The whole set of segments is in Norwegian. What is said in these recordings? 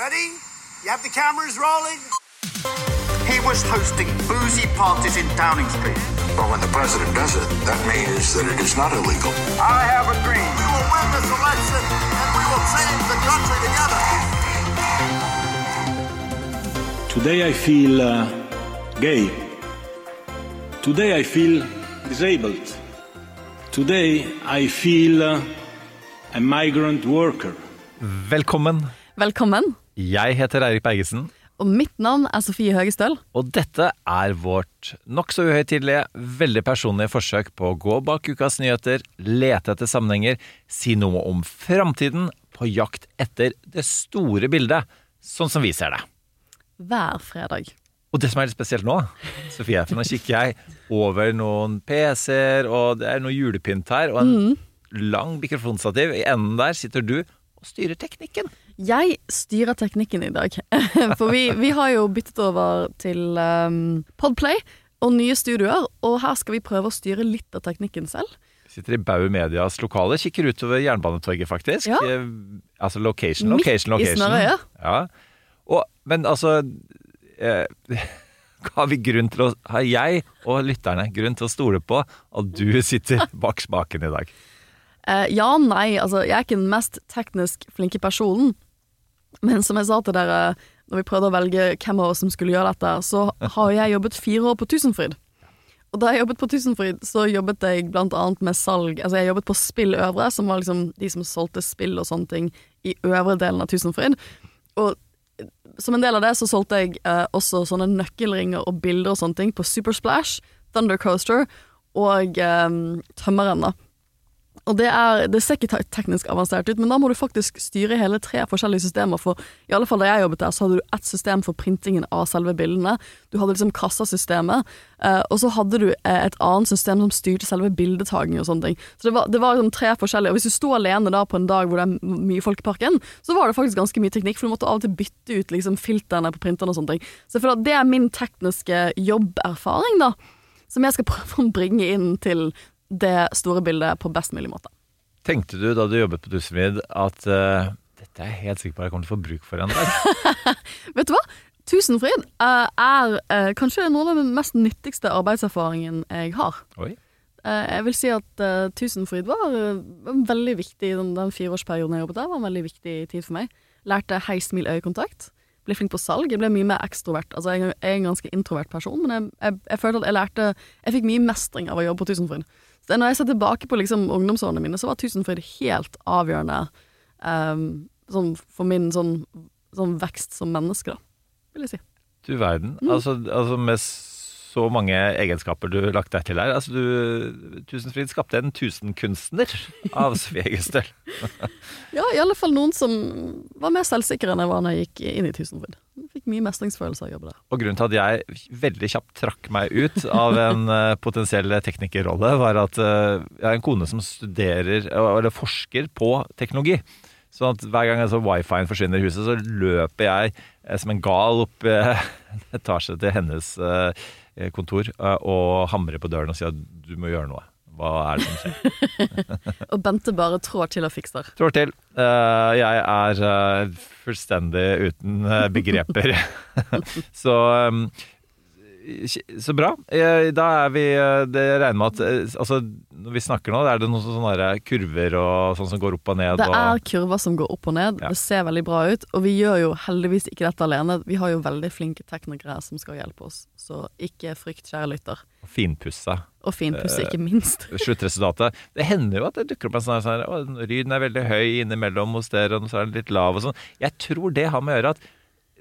Ready? You have the cameras rolling? He was hosting boozy parties in Downing Street. But when the president does it, that means that it is not illegal. I have a dream. We will win this election and we will change the country together. Today I feel uh, gay. Today I feel disabled. Today I feel uh, a migrant worker. Velkommen. Velkommen. Jeg heter Eirik Bergesen, Og mitt navn er Sofie Høgestøl. og dette er vårt nokså uhøytidelige, veldig personlige forsøk på å gå bak ukas nyheter, lete etter sammenhenger, si noe om framtiden, på jakt etter det store bildet, sånn som vi ser det. Hver fredag. Og det som er litt spesielt nå, Sofie, for nå kikker jeg over noen PC-er, og det er noe julepynt her, og en lang mikrofonstativ. I enden der sitter du og styrer teknikken. Jeg styrer teknikken i dag. For vi, vi har jo byttet over til um, Podplay og nye studioer, og her skal vi prøve å styre litt av teknikken selv. Sitter i Bau Medias lokale, kikker utover Jernbanetorget, faktisk. Ja. Eh, altså location, location, location, i location. Snarøya. Ja. Og, men altså eh, Har vi grunn til å Har jeg og lytterne grunn til å stole på at du sitter bak spaken i dag? Eh, ja, nei, altså jeg er ikke den mest teknisk flinke personen, men som jeg sa til dere når vi prøvde å velge hvem av oss som skulle gjøre dette, så har jeg jobbet fire år på Tusenfryd. Og da jeg jobbet på Tusenfryd, så jobbet jeg blant annet med salg. Altså jeg jobbet på Spill Øvre, som var liksom de som solgte spill og sånne ting i øvre delen av Tusenfryd. Og som en del av det så solgte jeg eh, også sånne nøkkelringer og bilder og sånne ting på Supersplash, Thunder Coaster og eh, Tømmeren, da. Og det, er, det ser ikke teknisk avansert ut, men da må du faktisk styre hele tre forskjellige systemer. For i alle fall da jeg jobbet der, så hadde du ett system for printingen av selve bildene. Du hadde liksom kassasystemet, eh, og så hadde du eh, et annet system som styrte selve bildetaking og sånne ting. Så det var, det var liksom tre forskjellige. Og hvis du sto alene da på en dag hvor det er mye folk i parken, så var det faktisk ganske mye teknikk, for du måtte av og til bytte ut liksom filterne på printerne og sånne ting. Så at det er min tekniske jobberfaring, da. Som jeg skal prøve å bringe inn til det store bildet på best mulig måte. Tenkte du da du jobbet på Tusenfryd at uh, dette er jeg helt sikker på jeg kommer til å få bruk for en dag? Vet du hva? Tusenfryd uh, er uh, kanskje noe av den mest nyttigste arbeidserfaringen jeg har. Oi. Jeg vil si at Tusenfryd var, veldig viktig den, den fireårsperioden jeg jobbet der. var en veldig viktig tid for meg. Lærte hei, smil, øyekontakt. Ble flink på salg. Jeg ble mye mer ekstrovert. Altså, jeg, jeg er en ganske introvert person, men jeg, jeg, jeg følte at jeg lærte Jeg fikk mye mestring av å jobbe på Tusenfryd. Når jeg ser tilbake på liksom, ungdomsårene mine, så var Tusenfryd helt avgjørende um, sånn, for min sånn, sånn vekst som menneske, da, vil jeg si. Du verden. Altså, altså med så mange egenskaper du lagt deg til her. Altså du, Tusenfryd skapte en tusenkunstner av Sofie Gestøl. Ja, i alle fall noen som var mer selvsikre enn jeg var når jeg gikk inn i Tusenfryd. Fikk mye mestringsfølelse av å jobbe der. Og grunnen til at jeg veldig kjapt trakk meg ut av en eh, potensiell teknikerrolle, var at eh, jeg har en kone som studerer, eller forsker på teknologi. Sånn at hver gang altså, wifien forsvinner i huset, så løper jeg eh, som en gal opp eh, etasje til hennes eh, kontor eh, og hamrer på døren og sier at du må gjøre noe. Hva er det som skjer? Og Bente bare trår til og fikser. Trår til. Eh, jeg er eh, fullstendig uten eh, begreper. så så bra. Eh, Da er vi eh, Det regner med at eh, Altså, når vi snakker nå, er det noen sånne kurver og sånn som går opp og ned? Det og, er kurver som går opp og ned. Ja. Det ser veldig bra ut. Og vi gjør jo heldigvis ikke dette alene. Vi har jo veldig flinke teknikere som skal hjelpe oss, så ikke frykt, kjære lytter. finpussa. Og finpusse, ikke minst. Sluttresultatet. Det hender jo at det dukker opp en sånn her sånn, Lyden er veldig høy innimellom hos dere, og så er den litt lav og sånn. Jeg tror det har med å gjøre at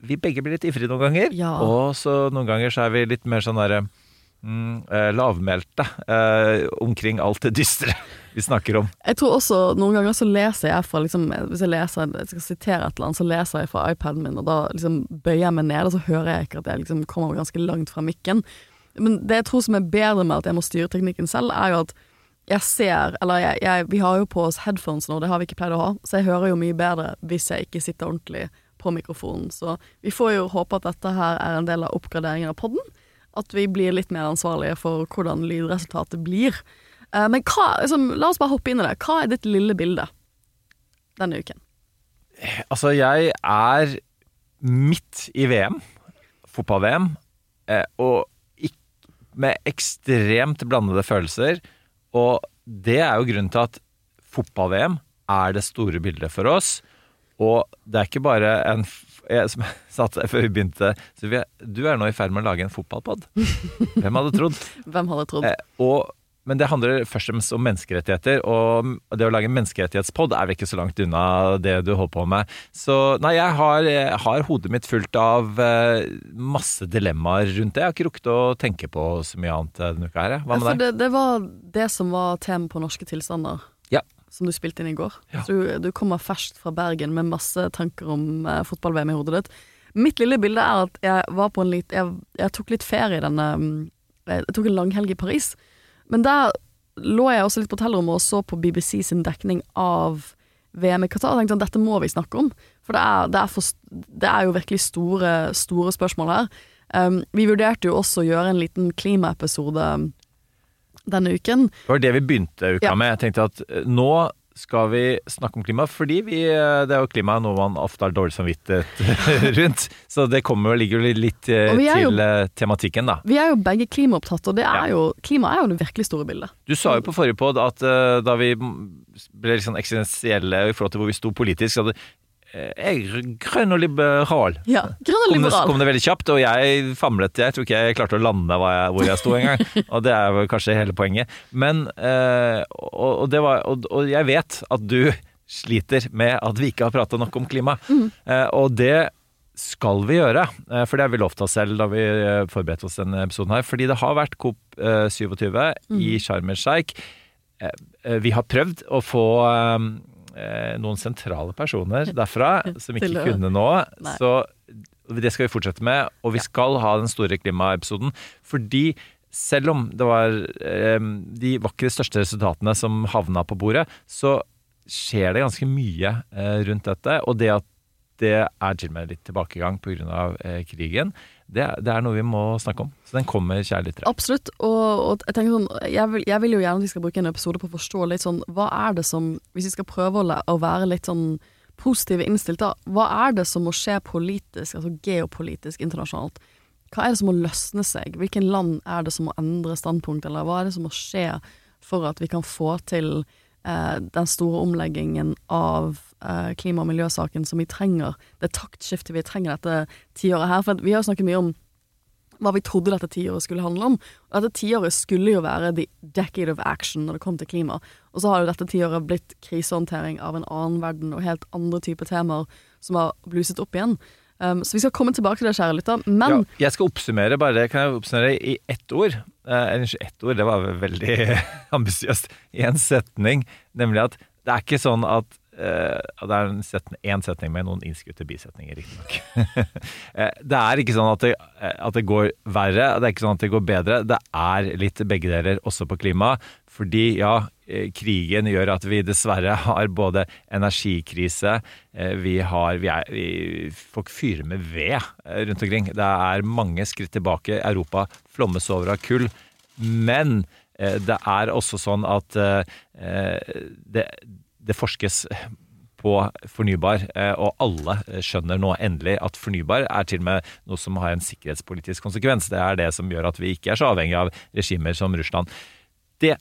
vi begge blir litt ivrige noen ganger. Ja. Og så noen ganger så er vi litt mer sånn derre mm, eh, lavmælte eh, omkring alt det dystre vi snakker om. Jeg tror også noen ganger så leser jeg fra liksom, Hvis jeg leser jeg skal sitere et eller annet, så leser jeg fra iPaden min, og da liksom bøyer jeg meg ned, og så hører jeg ikke at jeg liksom kommer ganske langt fra mikken. Men det jeg tror som er bedre med at jeg må styre teknikken selv, er jo at jeg ser Eller jeg, jeg, vi har jo på oss headphones nå, det har vi ikke pleid å ha, så jeg hører jo mye bedre hvis jeg ikke sitter ordentlig på mikrofonen. Så vi får jo håpe at dette her er en del av oppgraderingen av podden. At vi blir litt mer ansvarlige for hvordan lydresultatet blir. Eh, men hva, liksom, la oss bare hoppe inn i det. Hva er ditt lille bilde denne uken? Altså, jeg er midt i VM, fotball-VM, eh, og med ekstremt blandede følelser. Og det er jo grunnen til at fotball-VM er det store bildet for oss. Og det er ikke bare en jeg, Som jeg sa før vi begynte, Sylvie, du er nå i ferd med å lage en fotballpod. Hvem hadde trodd? Hvem hadde trodd? Eh, og, men det handler først og fremst om menneskerettigheter, og det å lage en menneskerettighetspod er vel ikke så langt unna det du holder på med. Så nei, jeg har, jeg har hodet mitt fullt av eh, masse dilemmaer rundt det. Jeg har ikke rukket å tenke på så mye annet eh, denne uka her. Hva med deg? det, det var det som var tema på Norske tilstander. Som du spilte inn i går. Ja. Så du, du kommer ferskt fra Bergen med masse tanker om eh, fotball-VM i hodet ditt. Mitt lille bilde er at jeg var på en litt Jeg, jeg tok litt ferie denne mm, Jeg tok en langhelg i Paris. Men der lå jeg også litt på hotellrommet og så på BBC sin dekning av VM i Qatar. Og tenkte sånn, dette må vi snakke om. For det er, det er, for, det er jo virkelig store, store spørsmål her. Um, vi vurderte jo også å gjøre en liten klimaepisode denne uken. Det var det vi begynte uka Ja. med. Jeg tenkte at eh, nå skal vi snakke om klima, fordi vi, eh, det er jo klima noe man ofte har dårlig samvittighet rundt. Så det kommer, ligger jo litt eh, Og vi er jo- til eh, tematikken, da. Vi er jo begge klimaopptatt, og det er Ja. jo, klima er jo det virkelig store bildet. Du sa jo på forrige pod at da vi ble litt sånn eksistensielle i forhold til hvor vi sto politisk, eh, jeg er grønn og liberal. Ja, grønn og Kom det, kom det veldig kjapt, og jeg famlet. Jeg tror ikke jeg klarte å lande jeg, hvor jeg sto engang. og det er vel kanskje hele poenget. Men øh, og, og, det var, og, og jeg vet at du sliter med at vi ikke har prata nok om klima. Mm. Eh, og det skal vi gjøre, eh, for det har vi lovt oss selv da vi eh, forberedte oss denne episoden her. Fordi det har vært COP27 Mm. i Sharm el Sheikh. Eh, eh, Vi har prøvd å få eh, noen sentrale personer derfra som ikke å- kunne nå. Nei. Så det skal vi fortsette med, og vi skal ha den store klimaepisoden. Fordi selv om det var eh, de vakre største resultatene som havna på bordet, så skjer det ganske mye eh, rundt dette. Og det at det er til og med litt tilbakegang pga. Eh, krigen, det, det er noe vi må snakke om. Så den kommer, kjære lyttere. Absolutt. Og, og jeg tenker sånn jeg vil, jeg vil jo gjerne at vi skal bruke en episode på å forstå litt sånn Hva er det som Hvis vi skal prøve å være litt sånn positive innstilt, da. Hva er det som må skje politisk, altså geopolitisk internasjonalt? Hva er det som må løsne seg? Hvilken land er det som må endre standpunkt, eller hva er det som må skje for at vi kan få til eh, den store omleggingen av eh, klima- og miljøsaken som vi trenger? Det taktskiftet vi trenger dette tiåret her. For vi har snakket mye om hva vi trodde dette tiåret skulle handle om. Og dette tiåret skulle jo være the decade of action når det kom til klima. Og så har jo dette tiåret blitt krisehåndtering av en annen verden og helt andre typer temaer som har bluset opp igjen. Um, så vi skal komme tilbake til det, kjære lytter. Men Ja, jeg skal oppsummere bare, kan jeg oppsummere i ett ord? Eh, ikke ett ord, det var veldig ambisiøst. I en setning, nemlig at det er ikke sånn at eh, Det er en setning, setning med noen innskutte bisetninger, riktignok. Eh, det er ikke sånn at det, eh, at det går verre, det er ikke sånn at det går bedre. Det er litt begge deler, også på klima. Fordi ja, krigen gjør at vi dessverre har både energikrise, vi har vi er, vi, Folk fyrer med ved rundt omkring. Det er mange skritt tilbake. Europa flommes over av kull. Men det er også sånn at det, det forskes på fornybar, eh, og alle skjønner nå endelig at fornybar er til og med noe som har en sikkerhetspolitisk konsekvens. Det er det som gjør at vi ikke er så avhengig av regimer som Russland. Det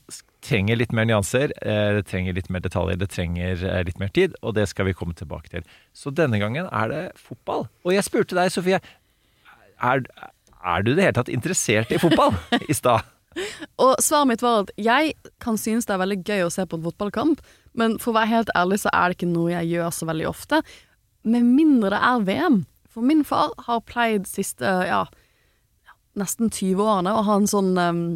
trenger litt mer nyanser, eh, det trenger litt mer detaljer, det trenger eh, litt mer tid, og det skal vi komme tilbake til. Så denne gangen er det fotball. Og jeg spurte deg, Sofie, er, er du i det hele tatt interessert i fotball i stad? Og svaret mitt var at jeg kan synes det er veldig gøy å se på en fotballkamp, men for å være helt ærlig så er det ikke noe jeg gjør så veldig ofte. Med mindre det er VM. For min far har pleid siste ja, nesten 20 årene å ha en sånn um,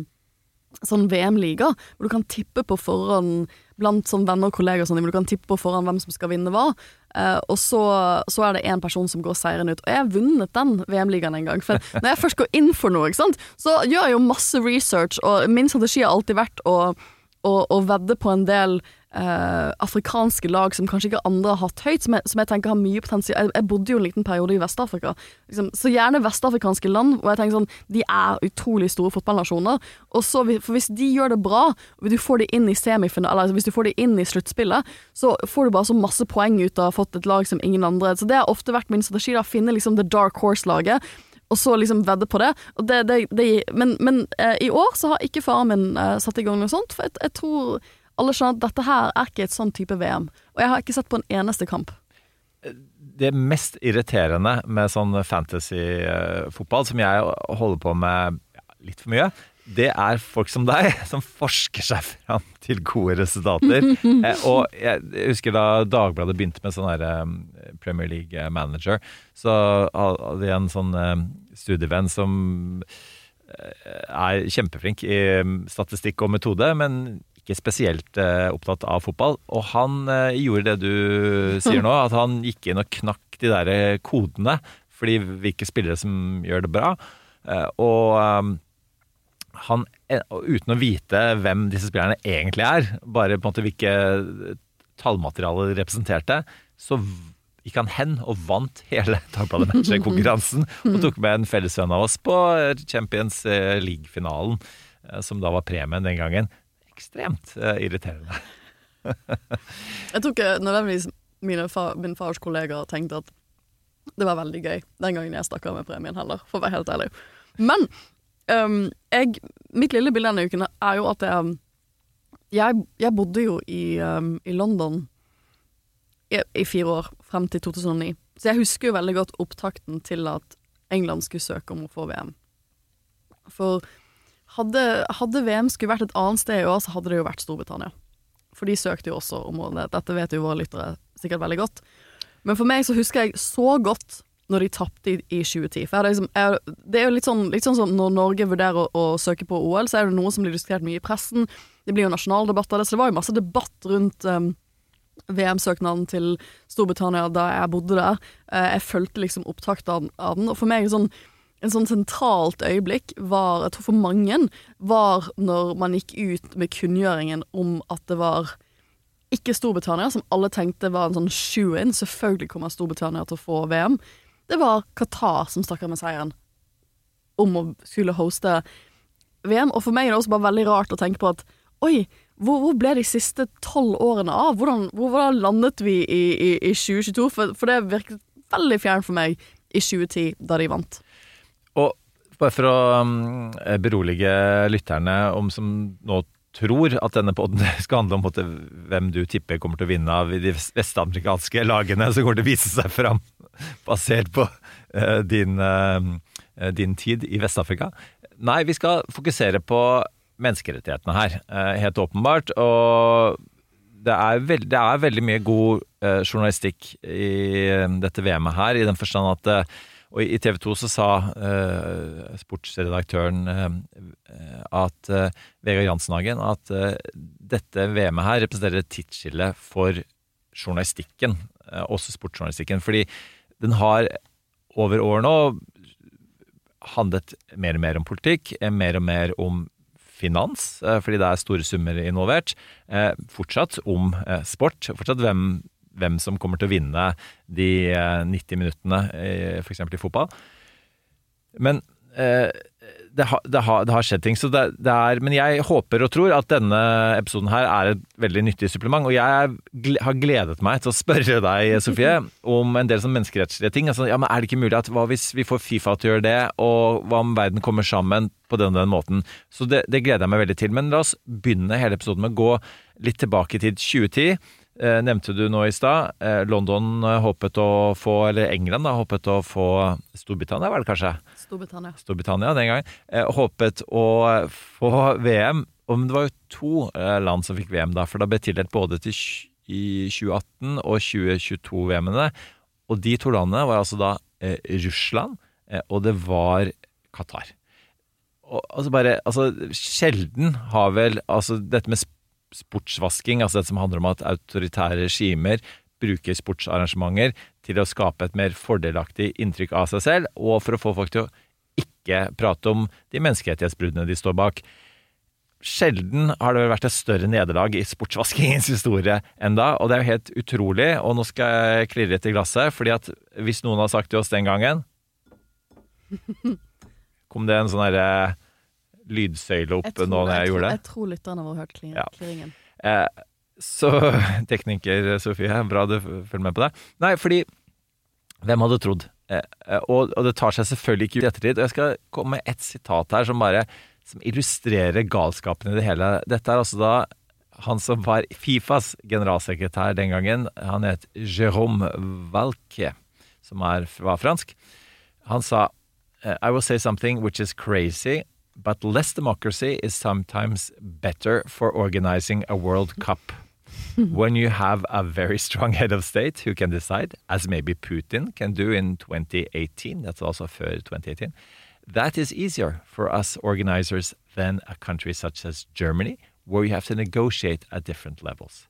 Sånn VM-liga, hvor du kan tippe på forhånd blant sånn venner og kolleger, og sånn, hvor du kan tippe på forhånd hvem som skal vinne hva. Uh, og så, så er det én person som går seirende ut. Og jeg har vunnet den VM-ligaen en gang. For når jeg først går inn for noe, ikke sant, så gjør jeg jo masse research, og min strategi har alltid vært å, å, å vedde på en del eh, afrikanske lag som kanskje ikke andre har hatt høyt, som jeg, som jeg tenker har mye potensial. Jeg, jeg bodde jo en liten periode i Vest-Afrika. Liksom, så gjerne vestafrikanske land, hvor jeg tenker sånn De er utrolig store fotballnasjoner. Og så, For hvis de gjør det bra, og du får de inn i semifinale, eller altså hvis du får de inn i sluttspillet, så får du bare så masse poeng ut av å ha fått et lag som ingen andre. Så det har ofte vært min strategi, da, finne liksom the dark horse-laget. Og så liksom vedde på det. Og det, det, det men men eh, i år så har ikke faren min eh, satt i gang noe sånt. For jeg, jeg tror alle skjønner at dette her er ikke et sånn type VM. Og jeg har ikke sett på en eneste kamp. Det mest irriterende med sånn fantasy-fotball, som jeg holder på med litt for mye, det er folk som deg, som forsker seg fram til gode resultater. eh, og jeg husker da Dagbladet begynte med sånn her eh, Premier League manager, så hadde jeg en sånn eh, studievenn som eh, er kjempeflink i mm, statistikk og metode, men ikke spesielt eh, opptatt av fotball. Og han eh, gjorde det du sier nå, at han gikk inn og knakk de der eh, kodene, fordi hvilke spillere som gjør det bra. Og han, uten å vite hvem disse spillerne egentlig er, bare på en måte hvilke tallmateriale de representerte, så gikk han hen og vant hele Dagbladet Manager-konkurransen og tok med en fellesvenn av oss på Champions League-finalen, som da var premien den gangen. Ekstremt eh, irriterende. Jeg tror ikke nødvendigvis fa min fars kollegaer tenkte at det var veldig gøy den gangen jeg stakk av med premien heller, for å være helt ærlig. Men um, jeg, mitt lille bilde denne uken er jo at jeg Jeg, jeg bodde jo i, um, i London i, i fire år, frem til 2009. Så jeg husker jo veldig godt opptakten til at England skulle søke om å få VM. For hadde, hadde VM skulle vært et annet sted i år, så hadde det jo vært Storbritannia. For de søkte jo også om det. Dette vet jo våre lyttere sikkert veldig godt. Men for meg så husker jeg så godt når de tapte i, i 2010. For liksom, jeg, det er jo litt sånn, litt sånn som når Norge vurderer å, å søke på OL, så er det noe som blir diskutert mye i pressen. Det blir jo nasjonaldebatt av det, så det var jo masse debatt rundt um, VM-søknaden til Storbritannia da jeg bodde der. Eh, jeg fulgte liksom opptakten av den, og for meg sånn en sånn sentralt øyeblikk var, jeg tror for mange, var når man gikk ut med kunngjøringen om at det var ikke Storbritannia, som alle tenkte var en sånn shoe-in. Selvfølgelig kommer Storbritannia til å få VM. Det var Qatar som stakk av med seieren om å skulle hoste VM. Og for meg er det også bare veldig rart å tenke på at oi, hvor, hvor ble de siste tolv årene av? Hvordan, hvor, hvordan landet vi i, i, i 2022? For, for det virket veldig fjernt for meg i 2010, da de vant. Og bare for å um, berolige lytterne om som nå tror at denne podden skal handle om måte, hvem du tipper kommer til å vinne av de vestamerikanske lagene som kommer til å vise seg fram, basert på uh, din, uh, din tid i Vest-Afrika. Nei, vi skal fokusere på menneskerettighetene her, uh, helt åpenbart. Og det er, veld, det er veldig mye god eh, journalistikk i eh, dette VM-et her, i den forstand at eh, og i TV 2 så sa eh, sportsredaktøren eh, at eh, Vegard Jansenhagen at eh, dette VM-et her representerer et tidsskille for journalistikken, eh, også sportsjournalistikken. Fordi den har over år nå handlet mer og mer om politikk, eh, mer og mer om finans, fordi det er store summer involvert. Fortsatt om sport. Fortsatt hvem, hvem som kommer til å vinne de eh, 90 minuttene, f.eks. i fotball. Men eh, det, har, det, har, det har skjedd ting. Det, er, men jeg håper og tror at denne episoden her er et veldig nyttig supplement. Og jeg har gledet meg til å spørre deg, Sofie, om en del sånn menneskerettslige ting. Altså, ja, men er det ikke mulig at hva hvis vi får Fifa til å gjøre det, og hva om verden kommer sammen på den og den måten? Så det, gleder jeg meg veldig til. Men la oss begynne hele episoden med å gå litt tilbake til 2010. Eh, nevnte du nå i stad. Eh, London eh, håpet å få, eller England da, håpet å få Storbritannia, var det kanskje? Storbritannia. Storbritannia den gangen, eh, håpet å få VM. Men det var jo to land som fikk VM da, for da ble tildelt både til i 2018 og 2022-VM-ene. Og de to landene var altså da Russland, og det var Qatar. Og, altså bare, altså Sjelden har vel altså dette med sportsvasking, altså det som handler om at autoritære regimer bruker sportsarrangementer til å skape et mer fordelaktig inntrykk av seg selv, og for å få folk til å ikke prate om de menneskerettighetsbruddene de står bak. Sjelden har det vært et større nederlag i sportsvaskingens historie enn da, og det er jo helt utrolig. Og nå skal jeg klirre i glasset, fordi at hvis noen har sagt til oss den gangen Kom det en sånn derre lydsøyle opp nå når jeg, gjorde det? Jeg tror lytterne våre hørte klirringen. Ja. Eh, så tekniker Sofie, bra du følger med på det. Nei, fordi hvem hadde trodd? Eh, eh, og, og det tar seg selvfølgelig ikke ut i ettertid. Og jeg skal komme med ett sitat her som bare som illustrerer galskapen i det hele. Dette er altså da han som var Fifas generalsekretær den gangen. Han het Jérôme Valque, som er, var fransk. Han sa I will say something which is crazy, but less democracy is sometimes better for organizing a World Cup. when you have a very strong head of state who can decide, as maybe Putin can do in 2018, that's also for 2018, that is easier for us organizers than a country such as Germany, where you have to negotiate at different levels.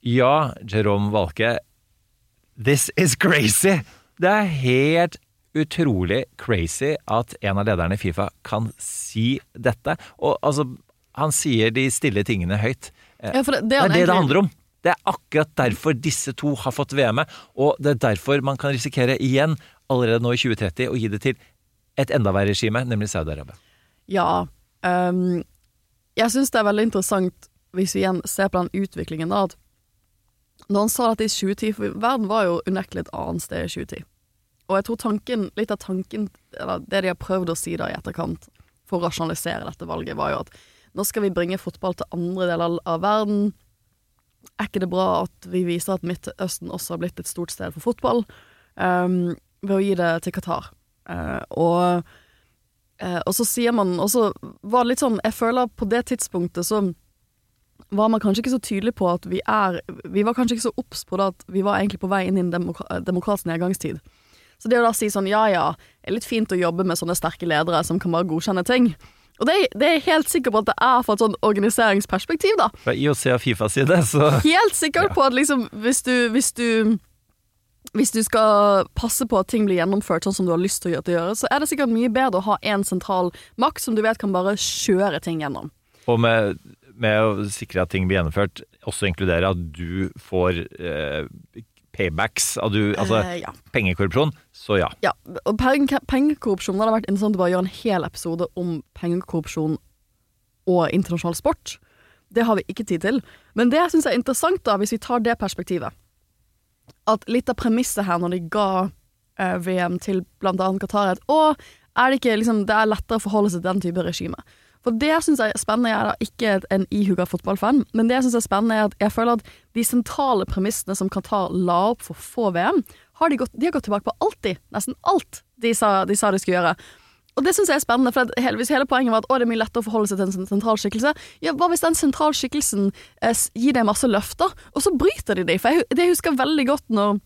Ja, Jerome Valke, this is crazy! Det er helt utrolig crazy at en av lederne i Fifa kan si dette. Og altså, han sier de stille tingene høyt. Ja, for det, det, Det er det det handler om. Det er akkurat derfor disse to har fått VM-et, og det er derfor man kan risikere igjen, allerede nå i 2030, å gi det til et enda verre regime, nemlig Saudi-Arabia. Ja. Um, jeg syns det er veldig interessant, hvis vi igjen ser på den utviklingen, da, at når han sa dette i 2010 For verden var jo unektelig et annet sted i 2010. Og jeg tror tanken, litt av tanken, eller det de har prøvd å si da i etterkant, for å rasjonalisere dette valget, var jo at nå skal vi bringe fotball til andre deler av verden. Er ikke det bra at vi viser at Midtøsten også har blitt et stort sted for fotball, um, ved å gi det til Qatar? Uh, og uh, og så sier man Og så var det litt sånn Jeg føler på det tidspunktet så var man kanskje ikke så tydelig på at vi er Vi var kanskje ikke så obs på det at vi var egentlig på vei inn i en demokra demokratisk nedgangstid. Så det å da si sånn ja ja, det er litt fint å jobbe med sånne sterke ledere som kan bare godkjenne ting. Og det, det er jeg helt sikker på at det er fra et sånn organiseringsperspektiv, da. Fra IOC og Fifa side, så Helt sikker på at liksom hvis du, hvis du hvis du skal passe på at ting blir gjennomført sånn som du har lyst til å gjøre, så er det sikkert mye bedre å ha én sentral makt som du vet kan bare kjøre ting gjennom. Og med, med å sikre at ting blir gjennomført, også inkludere at du får eh, paybacks, av du, altså Eh, ja. pengekorrupsjon, så ja. ja. Og penge, pengekorrupsjon det hadde vært interessant å bare gjøre en hel episode om pengekorrupsjon og internasjonal sport. Det har vi ikke tid til. Men det jeg er interessant, da, hvis vi tar det perspektivet At litt av premisset her når de ga eh, VM til annet Qatar, er at å, er det ikke liksom Det er lettere å forholde seg til den type regime. For det syns jeg er spennende. Jeg er da ikke en ihuga fotballfan, men det jeg syns er spennende, er at jeg føler at de sentrale premissene som Qatar la opp for få VM, har de, gått, de har gått tilbake på alltid. Nesten alt de sa de, sa de skulle gjøre. Og det syns jeg er spennende, for hvis hele poenget var at å, det er mye lettere å forholde seg til en sentral skikkelse, ja, hva hvis den sentralskikkelsen eh, gir deg masse løfter, og så bryter de de? For jeg, det jeg veldig godt når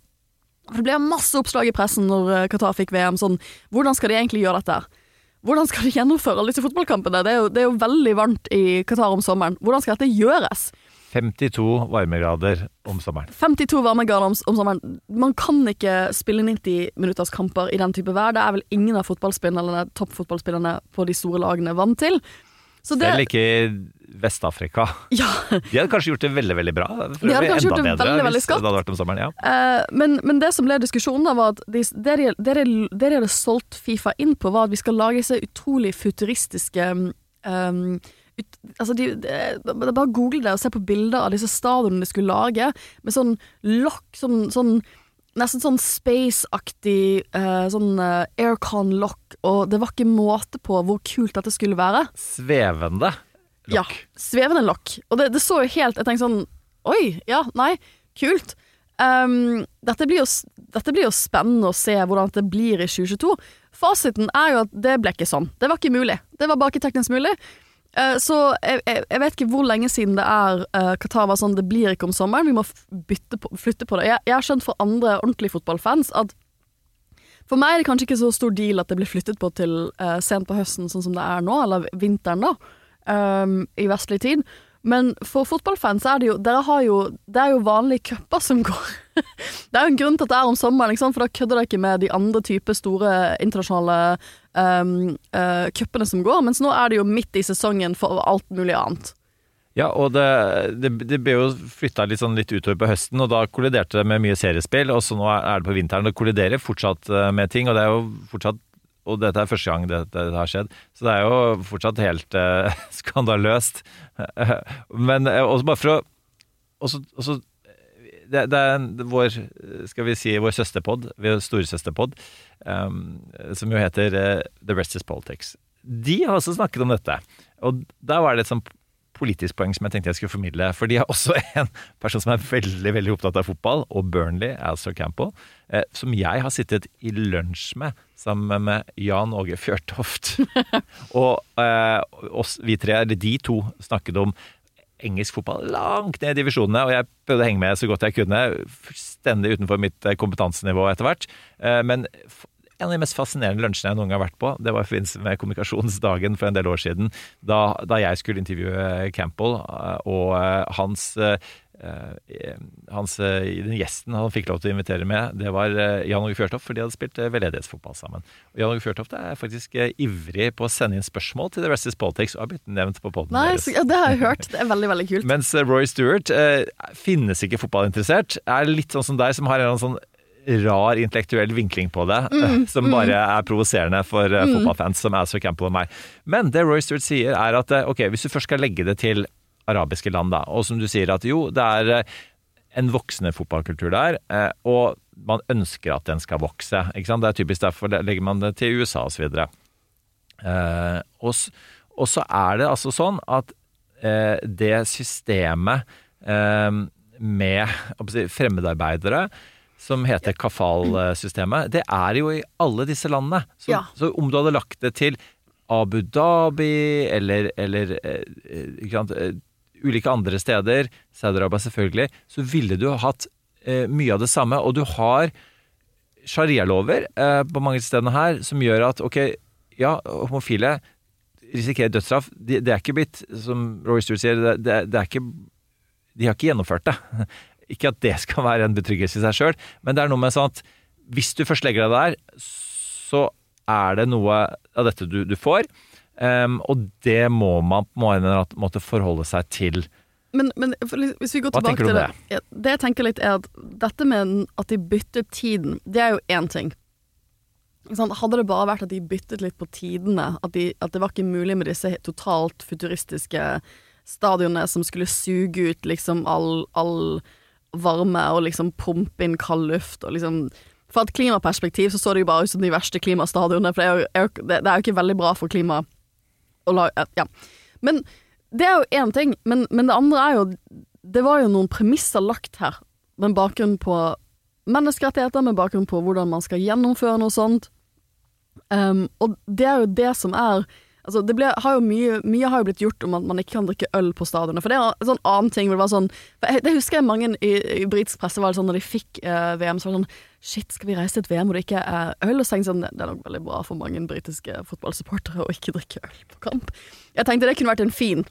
for Det ble masse oppslag i pressen når eh, Qatar fikk VM. Sånn, hvordan skal de egentlig gjøre dette? her? Hvordan skal de gjennomføre alle disse fotballkampene? Det er, jo, det er jo veldig varmt i Qatar om sommeren. Hvordan skal dette gjøres? 52 varmegrader om sommeren. 52 varmegrader om, om sommeren. Man kan ikke spille 90 minutters kamper i den type vær. Det er vel ingen av fotballspillerne, toppfotballspillerne på de store lagene vant til. Så det, Selv ikke Vest-Afrika. ja, De hadde kanskje gjort det veldig, veldig bra. De hadde kanskje gjort det bedre veldig, veldig skatt. det sommeren, ja. Eh, men, men det som ble diskusjonen, da, var at de, hadde solgt Fifa inn på, var at vi skal lage disse utrolig futuristiske um, ut, altså de, de, Bare google det og se på bilder av disse stadionene de skulle lage, med sånn lokk, sånn, sånn Nesten sånn space-aktig eh, sånn uh, aircon-lokk, og det var ikke måte på hvor kult dette skulle være. Svevende Ja, svevende lokk. Og det, det så jo helt Jeg tenkte sånn Oi, ja, nei, kult. Um, dette, blir jo, dette blir jo spennende å se hvordan det blir i 2022. Fasiten er jo at det ble ikke sånn. Det var ikke mulig. Det var bare ikke teknisk mulig. Uh, så jeg, jeg, jeg vet ikke hvor lenge siden det er uh, Qatar var sånn det blir ikke om sommeren. Vi må bytte på, flytte på det. Jeg, jeg har skjønt fra andre ordentlige fotballfans at for meg er det kanskje ikke så stor deal at det blir flyttet på til uh, sent på høsten, sånn som det er nå, eller vinteren, da, ehm, i vestlig tid. Men for fotballfans er det jo Dere har jo Det er jo vanlige cuper som går. det er jo en grunn til at det er om sommeren, for da kødder dere ikke med de andre typer store internasjonale um, uh, cupene som går, mens nå er det jo midt i sesongen for alt mulig annet. Ja, og det, det, det ble jo flytta litt, sånn litt utover på høsten, og da kolliderte det med mye seriespill. Og så nå er det på vinteren. Det kolliderer fortsatt eh, med ting, og det er jo fortsatt og dette er første gang dette har skjedd, så det er jo fortsatt helt uh, skandaløst. Men eh, også bare for å også, også, det, det, er vår skal vi si, vår søsterpod, vår storesøsterpod, um, som jo heter uh, The Rest is Politics. De har også snakket om dette. Og der var det et sånt politisk poeng som jeg tenkte jeg skulle formidle. For de har også en person som er veldig veldig opptatt av fotball, og Burnley, Alistair Campbell, eh, som jeg har sittet i lunsj med sammen med Jan Åge Fjørtoft. og eh, oss, vi tre, eller de to, snakket om engelsk fotball langt ned i divisjonene, og jeg prøvde å henge med så godt jeg kunne. Fullstendig utenfor mitt eh, kompetansenivå etter hvert. Eh, men en av de mest fascinerende lunsjene jeg noen gang har vært på, det var i forbindelse med kommunikasjonsdagen for en del år siden, da, da jeg skulle intervjue Campbell eh, og eh, hans hans, den gjesten han fikk lov til å invitere med, det var Jan Åge Fjørtoft, for de hadde spilt veldedighetsfotball sammen. Og Jan Åge Fjørtoft er faktisk ivrig på å sende inn spørsmål til The Rest is Politics, og har blitt nevnt på poden deres. Ja, det har jeg hørt. Det er veldig, veldig kult. Mens Roy Stewart finnes ikke fotballinteressert. Er litt sånn som deg, som har en sånn rar intellektuell vinkling på det, mm, som mm. bare er provoserende for mm. fotballfans som Azor Campbell og meg. Men det Roy Stewart sier, er at uh, ok, hvis du først skal legge det til arabiske land, da, og som du sier at jo, det er en voksende fotballkultur der, og man ønsker at den skal vokse. ikke sant? Det er typisk derfor legger man det til USA osv. så og, og så er det altså sånn at det systemet med fremmedarbeidere som heter kafal-systemet, det er jo i alle disse landene. Så, ja. så, om du hadde lagt det til Abu Dhabi eller, eller eh, sant, eh, ulike andre steder, Saudi-Arabia selvfølgelig, så ville du hatt eh, mye av det samme. Og du har sharialover eh, på mange steder her som gjør at ok, ja, homofile risikerer dødsstraff. Det de er ikke blitt, som Roy Stewart sier, det, det, det er ikke de har ikke gjennomført det. Ikke at det skal være en betryggelse i seg sjøl, men det er noe med sånn at hvis du først legger deg der, så er det noe av dette du, du får. Um, og det må man på en måte forholde seg til. Men, men hvis vi går Hva tilbake til det? Det? det jeg tenker litt er at dette med at de bytter tiden, det er jo én ting. Hadde det bare vært at de byttet litt på tidene, at, de, at det var ikke mulig med disse totalt futuristiske stadionene som skulle suge ut liksom all, all varme og liksom pumpe inn kald luft og liksom Fra et klimaperspektiv så så det jo bare ut som de verste klimastadionene, for det er, jo, det er jo ikke veldig bra for klimaet å lage Ja. Men det er jo én ting, men, men, det andre er jo Det var jo noen premisser lagt her, med bakgrunn på menneskerettigheter, med bakgrunn på hvordan man skal gjennomføre noe sånt. Um, og det er jo det som er Altså, ble, har mye, mye har jo blitt gjort om at man ikke kan drikke øl på stadionet. For det er en sånn annen ting det sånn jeg, Det husker jeg mange i, i britisk presse var sånn når de fikk eh, VM, så var det sånn Shit, skal vi reise til et VM hvor det ikke er øl? Og så tenkte jeg sånn Det er nok veldig bra for mange britiske fotballsupportere å ikke drikke øl på kamp. Jeg tenkte det kunne vært en fin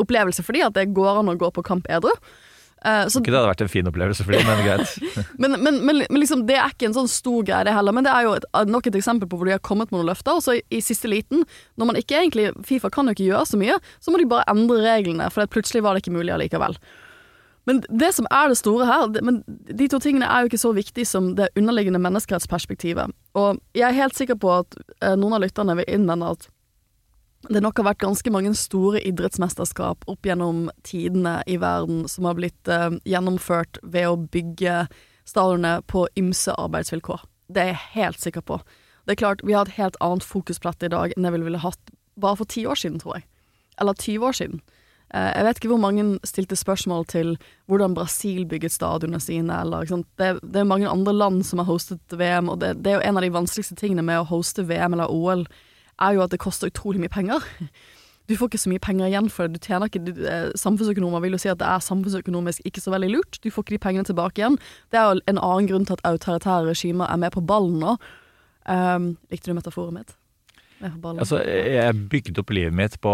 opplevelse fordi at det går an å gå på kamp edru. Uh, så, ikke det hadde vært en fin opplevelse for dem, men greit. men, men, men, men liksom, det er ikke en sånn stor greie, heller. Men det er jo et, nok et eksempel på hvor de har kommet med noen løfter. Og så i, i, siste liten, når man ikke egentlig Fifa kan jo ikke gjøre så mye, så må de bare endre reglene, for plutselig var det ikke mulig allikevel. Men det som er det store her, det, men de to tingene er jo ikke så viktige som det underliggende menneskerettsperspektivet. Og jeg er helt sikker på at eh, noen av lytterne vil innvende at det nok har vært ganske mange store idrettsmesterskap opp gjennom tidene i verden som har blitt uh, gjennomført ved å bygge stadionene på ymse arbeidsvilkår. Det er jeg helt sikker på. Det er klart, Vi har et helt annet fokus i dag enn jeg ville hatt bare for ti år siden, tror jeg. Eller 20 år siden. Uh, jeg vet ikke hvor mange stilte spørsmål til hvordan Brasil bygget stadionene sine, eller det, det, er mange andre land som har hostet VM, og det, det er jo en av de vanskeligste tingene med å hoste VM eller OL er jo at det koster utrolig mye penger. Du får ikke så mye penger igjen for det. Du tjener ikke, eh, Samfunnsøkonomer vil jo si at det er samfunnsøkonomisk ikke så veldig lurt. Du får ikke de pengene tilbake igjen. Det er jo en annen grunn til at autoritære regimer er med på ballen nå. Um, likte du metaforet mitt? Altså, jeg bygde opp livet mitt på,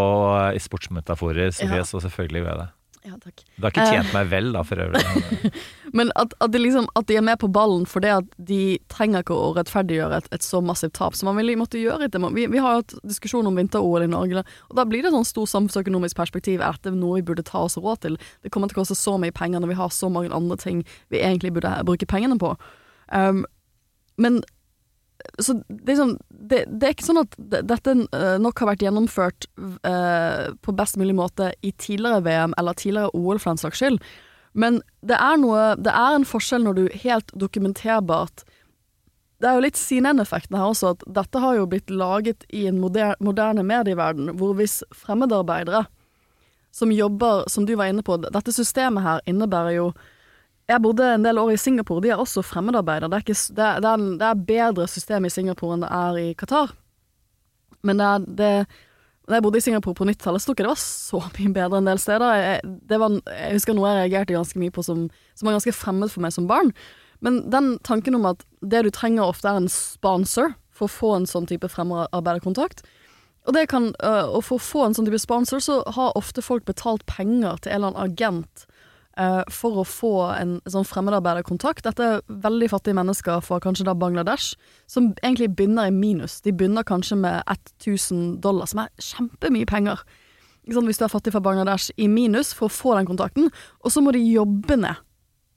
i sportsmetaforer, så ja. det så selvfølgelig ved det. Ja, takk. Du har ikke tjent meg vel, da, for øvrig. Men at, at, de liksom, at de er med på ballen fordi at de trenger ikke å rettferdiggjøre et, et så massivt tap som man ville måtte gjøre. etter. Vi, vi har jo hatt diskusjon om vinter-OL i Norge, og da blir det sånn stor samfunnsøkonomisk perspektiv. Er dette noe vi burde ta oss råd til? Det kommer til å koste så mye penger når vi har så mange andre ting vi egentlig burde bruke pengene på. Um, men så sånn, det, det, er ikke sånn at dette uh, nok har vært gjennomført uh, på best mulig måte i tidligere VM eller tidligere OL for den saks skyld. Men det er, noe, det er en forskjell når du helt dokumenterbart Det er jo litt CNN-effekten her også, at dette har jo blitt laget i en moder, moderne medieverden, hvor hvis fremmedarbeidere som jobber, som du var inne på, dette systemet her innebærer jo jeg bodde en del år i Singapore, de er også fremmedarbeidere. Det, det, det, er, det er bedre system i Singapore enn det er i Qatar. Men det er da jeg bodde i Singapore på 90-tallet, så ikke det var så mye bedre en del steder. Jeg, var, jeg, husker noe jeg reagerte ganske mye på som, som var ganske fremmed for meg som barn. Men den tanken om at det du trenger ofte er en sponsor for å få en sånn type fremmearbeiderkontakt. Og, kan, øh, og for å få en sånn type sponsor, så har ofte folk betalt penger til en eller annen agent for å få en sånn fremmedarbeiderkontakt. Dette er veldig fattige mennesker fra kanskje da Bangladesh, som egentlig begynner i minus. De begynner kanskje med 1000 dollar, som er kjempemye penger. Sånn, hvis du er fattig fra Bangladesh, i minus for å få den kontakten, og så må de jobbe ned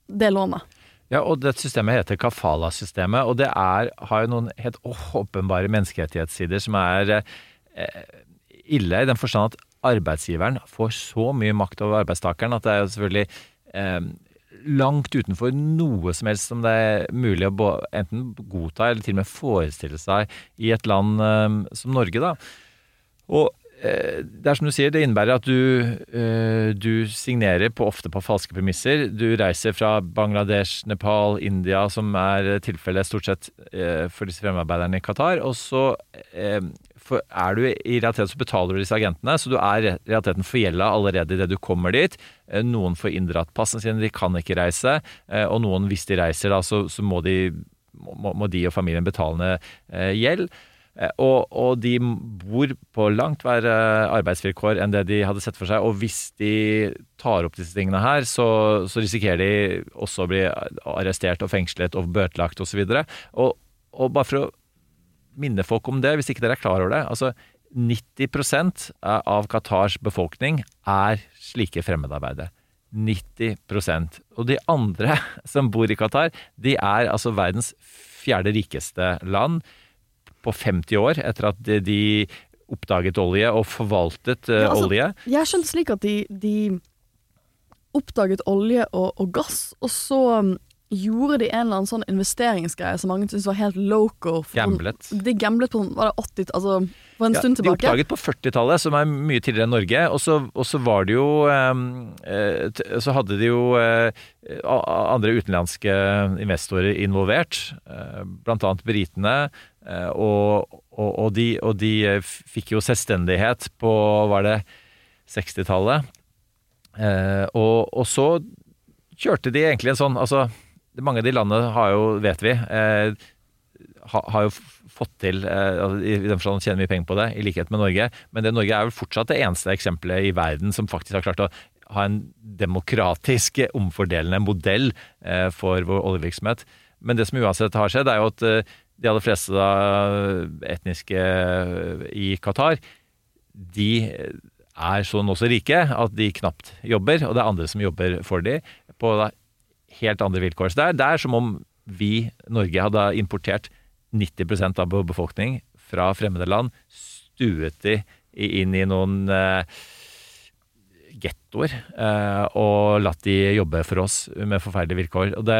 det lånet. Ja, og det systemet heter kafala-systemet, og det er, har jo noen helt åpenbare menneskerettighetssider som er eh, ille, i den forstand at arbeidsgiveren får så mye makt over arbeidstakeren at det er jo selvfølgelig eh, langt utenfor noe som helst som det er mulig å enten godta eller til og med forestille seg i et land eh, som Norge. da. Og eh, det er som du sier, det innebærer at du, eh, du signerer på, ofte på falske premisser. Du reiser fra Bangladesh, Nepal, India, som er tilfellet stort sett eh, for disse fremmedarbeiderne i Qatar. Og så for er du i realiteten så betaler du disse agentene, så du er i realiteten forgjelda allerede idet du kommer dit. Eh, noen får inndratt passene sine, de kan ikke reise. Eh, og noen, hvis de reiser, da, så, så må, de, må, må, de, og familien betale ned eh, gjeld. Og, og, de bor på langt verre arbeidsvilkår enn det de hadde sett for seg. Og hvis de tar opp disse tingene her, så, så risikerer de også å bli arrestert og fengslet og bøtelagt osv. Og, og bare for å minne folk om det, hvis ikke dere er klar over det. Altså, 90% av Qatars befolkning er slike fremmedarbeidere. 90% Og de andre som bor i Qatar, de er altså verdens fjerde rikeste land på 50 år etter at de oppdaget olje og forvaltet uh, ja, altså, olje. Jeg skjønte slik at de, de oppdaget olje og, og, gass, og så um, gjorde de en eller annen sånn investeringsgreie som mange syntes var helt loco. Gamblet. De gamblet på var det 80, altså for en ja, stund tilbake. De oppdaget på 40-tallet, som er mye tidligere enn Norge. Og så, var det jo ehm, eh, Så hadde de jo eh, andre utenlandske investorer involvert, eh, blant annet britene. Eh, og, og, og, de, og de fikk jo selvstendighet på, var det 60-tallet. Eh, og, og så kjørte de egentlig en sånn altså mange av de landene har jo, vet vi, eh, har, jo fått til eh, altså, I den forstand tjener mye penger på det, i likhet med Norge. Men det Norge er vel fortsatt det eneste eksempelet i verden som faktisk har klart å ha en demokratisk, omfordelende modell eh, for vår oljevirksomhet. Men det som uansett har skjedd, er jo at de aller fleste da, etniske i Qatar, de er sånn også rike at de knapt jobber, og det er andre som jobber for dem på da, helt andre vilkår. Så det er, det er som om vi, Norge, hadde importert 90% av befolkning fra fremmede land, stuet de inn i noen uh, gettoer uh, og latt de jobbe for oss med forferdelige vilkår. Og det,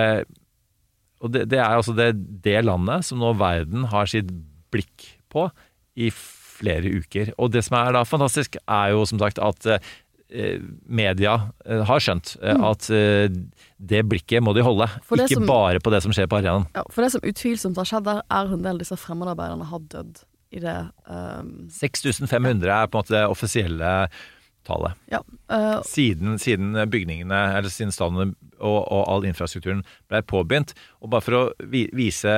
og det, det er altså det, det, landet som nå verden har sitt blikk på i flere uker. Og det som er da fantastisk, er jo som sagt at uh, media har skjønt mm. at det blikket må de holde. Ikke som, bare på det som skjer på arenaen. Ja, for det som utvilsomt har skjedd der, er en del av disse fremmedarbeiderne har dødd i det um, 6500 er på en måte det offisielle tallet. Ja, uh, siden, siden, bygningene, eller siden stadionet og, og, all infrastrukturen ble påbegynt. Og bare for å vise,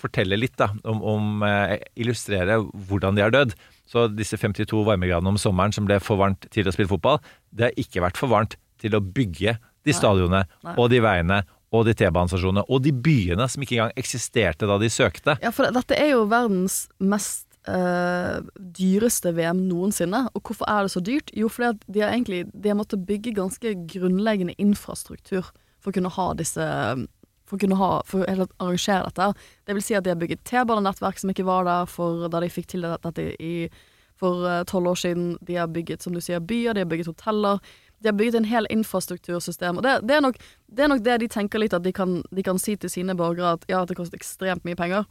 fortelle litt da, om, om illustrere hvordan de har dødd. Så disse 52 varmegradene om sommeren som ble for varmt til å spille fotball, det har ikke vært for varmt til å bygge de stadionene og de veiene og de T-banestasjonene og de byene som ikke engang eksisterte da de søkte. Ja, for dette er jo verdens mest øh, dyreste VM noensinne. Og hvorfor er det så dyrt? Jo, fordi at de har egentlig de har måttet bygge ganske grunnleggende infrastruktur for å kunne ha disse For å kunne ha, for å arrangere dette. Det vil si at de har bygget T-banenettverk som ikke var der for da de fikk til dette i, for eh, tolv år siden. De har bygget, som du sier, byer, de har bygget hoteller. De har bygget en hel infrastruktursystem. Og det, det, er, nok, det er nok det de tenker litt at de kan, de kan si til sine borgere at ja, det koster ekstremt mye penger.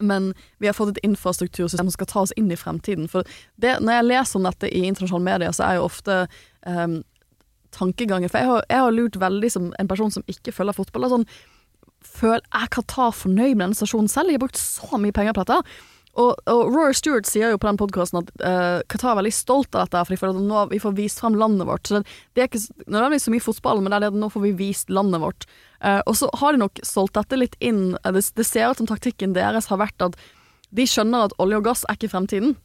Men vi har fått et infrastruktursystem som skal ta oss inn i fremtiden. For det, når jeg leser om dette i internasjonale medier, så er jo ofte um, tankegangen For jeg har, jeg har lurt veldig som en person som ikke følger fotball. Sånn, føl, er Qatar fornøyd med denne stasjonen selv? jeg har brukt så mye penger på dette. Og, og Roar Stewart sier jo på den podkasten at uh, Qatar er veldig stolt av dette, for de føler at nå vi får vist frem landet vårt. Så det, det er ikke nødvendigvis så mye fotball, men det er det at nå får vi vist landet vårt. Uh, og så har de nok solgt dette litt inn. Eh, Det, det ser ut som taktikken deres har vært at de skjønner at olje og gass er ikke fremtiden.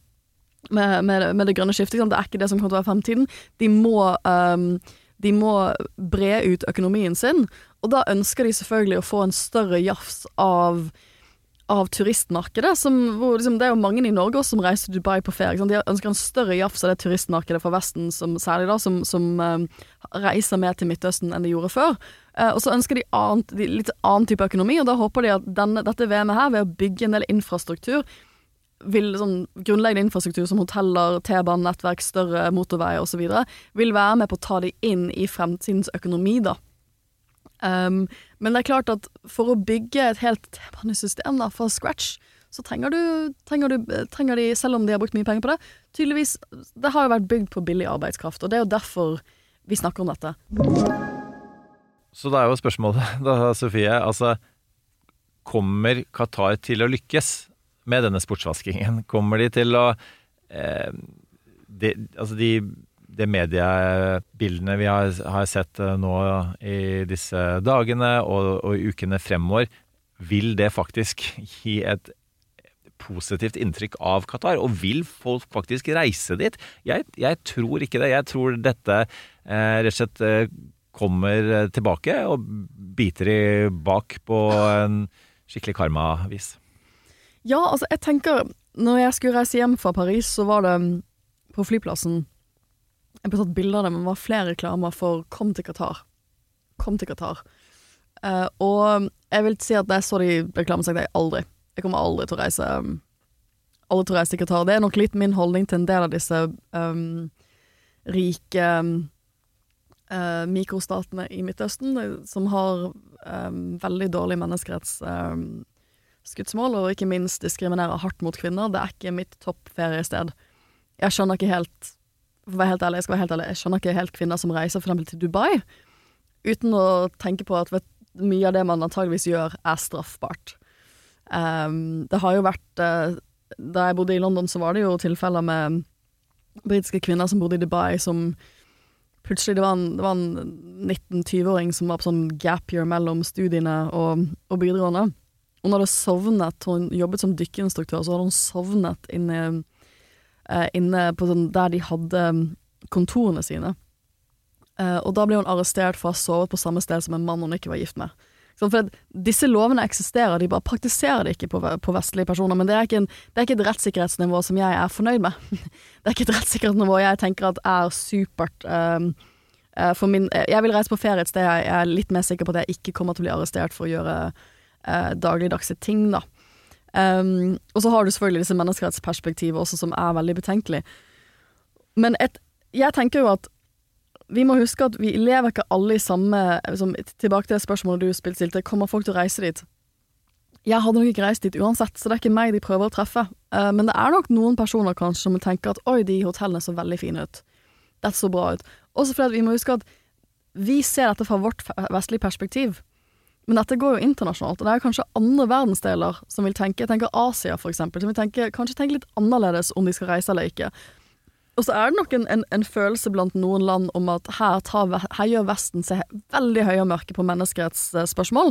Med, med, med det grønne skiftet. Det er ikke det som kommer til å være fremtiden. De må, um, de må bre ut økonomien sin, og da ønsker de selvfølgelig å få en større jafs av av turistmarkedet. Som, liksom, det er jo mange i Norge også som reiser til Dubai på ferie. De ønsker en større jafs av det turistmarkedet fra Vesten, som, særlig da, som, som eh, reiser mer til Midtøsten enn de gjorde før. Uh, og så ønsker de, annet, de litt annen type økonomi, og da håper de at denne, dette VM-et her, ved å bygge en del infrastruktur, vil sånn grunnleggende infrastruktur som hoteller, T-banenettverk, større motorveier osv., vil være med på å ta de inn i fremtidens økonomi, da. Um, men det er klart at for å bygge et helt T-banesystem fra scratch, så trenger du, trenger du trenger de, selv om de har brukt mye penger på det, tydeligvis Det har jo vært bygd på billig arbeidskraft, og det er jo derfor vi snakker om dette. Så da er jo spørsmålet, da, Sofie, altså Kommer Qatar til å lykkes med denne sportsvaskingen? Kommer de til å eh, de, Altså de, de mediebildene vi har, har sett eh, nå i disse dagene og, og ukene fremover, vil det faktisk gi et positivt inntrykk av Qatar? Og vil folk faktisk reise dit? Jeg, jeg tror ikke det. Jeg tror dette eh, rett og slett eh, kommer tilbake og biter i bak på en skikkelig karma-vis. Ja, altså, jeg tenker Når jeg skulle reise hjem fra Paris, så var det mm, på flyplassen Jeg ble tatt bilde av det, men det var flere reklamer for 'Kom til Qatar'. Kom til Qatar. Uh, og jeg vil si at da jeg så de reklamene, tenkte jeg aldri. Jeg kommer aldri til å reise um, Aldri til å reise til Qatar. Det er nok litt min holdning til en del av disse um, rike eh, mikrostatene i Midtøsten, eh, som har um, veldig dårlig menneskeretts... Um, skuddmål, og ikke minst diskriminerer hardt mot kvinner. Det er ikke mitt toppferiested. Jeg skjønner ikke helt For å være helt ærlig, jeg skal være helt ærlig, jeg skjønner ikke helt kvinner som reiser for til Dubai, uten å tenke på at vet, mye av det man antageligvis gjør, er straffbart. Um, det har jo vært uh, Da jeg bodde i London, så var det jo tilfeller med britiske kvinner som bodde i Dubai, som plutselig Det var en, en 19-20-åring som var på sånn gap year mellom studiene og, og videregående. Hun hadde sovnet, hun jobbet som dykkerinstruktør, så hadde hun sovnet inne, eh, inne på sånn, der de hadde mm, kontorene sine. Eh, og da ble hun arrestert for å ha sovet på samme sted som en mann hun ikke var gift med. Sånn, for disse lovene eksisterer, de bare praktiserer det ikke på, vestlige personer. Men det er, en, det er ikke et rettssikkerhetsnivå som jeg er fornøyd med. det er ikke et rettssikkerhetsnivå jeg tenker at er supert. Um, for min, jeg vil reise på ferie et sted jeg er litt mer sikker på at jeg ikke kommer til å bli arrestert for å gjøre eh, dagligdagse ting, da. Um, og så har du selvfølgelig disse menneskerettsperspektivet også, som er veldig betenkelig. Men et, jeg tenker jo at vi må huske at vi lever ikke alle i samme liksom, Tilbake til det spørsmålet du stilte, kommer folk til å reise dit? Jeg hadde nok ikke reist dit uansett, så det er ikke meg de prøver å treffe. Uh, men det er nok noen personer kanskje som tenker at oi, de hotellene så veldig fine ut. Dette så bra ut. Også fordi vi må huske at vi ser dette fra vårt vestlige perspektiv. Men dette går jo internasjonalt, og det er kanskje andre verdensdeler som vil tenke, jeg tenker Asia for eksempel, som vil tenke, kanskje tenke litt annerledes om de skal reise eller ikke. Og så er det nok en, en, en følelse blant noen land om at her, tar, her gjør Vesten seg veldig høye og mørke på menneskerettsspørsmål.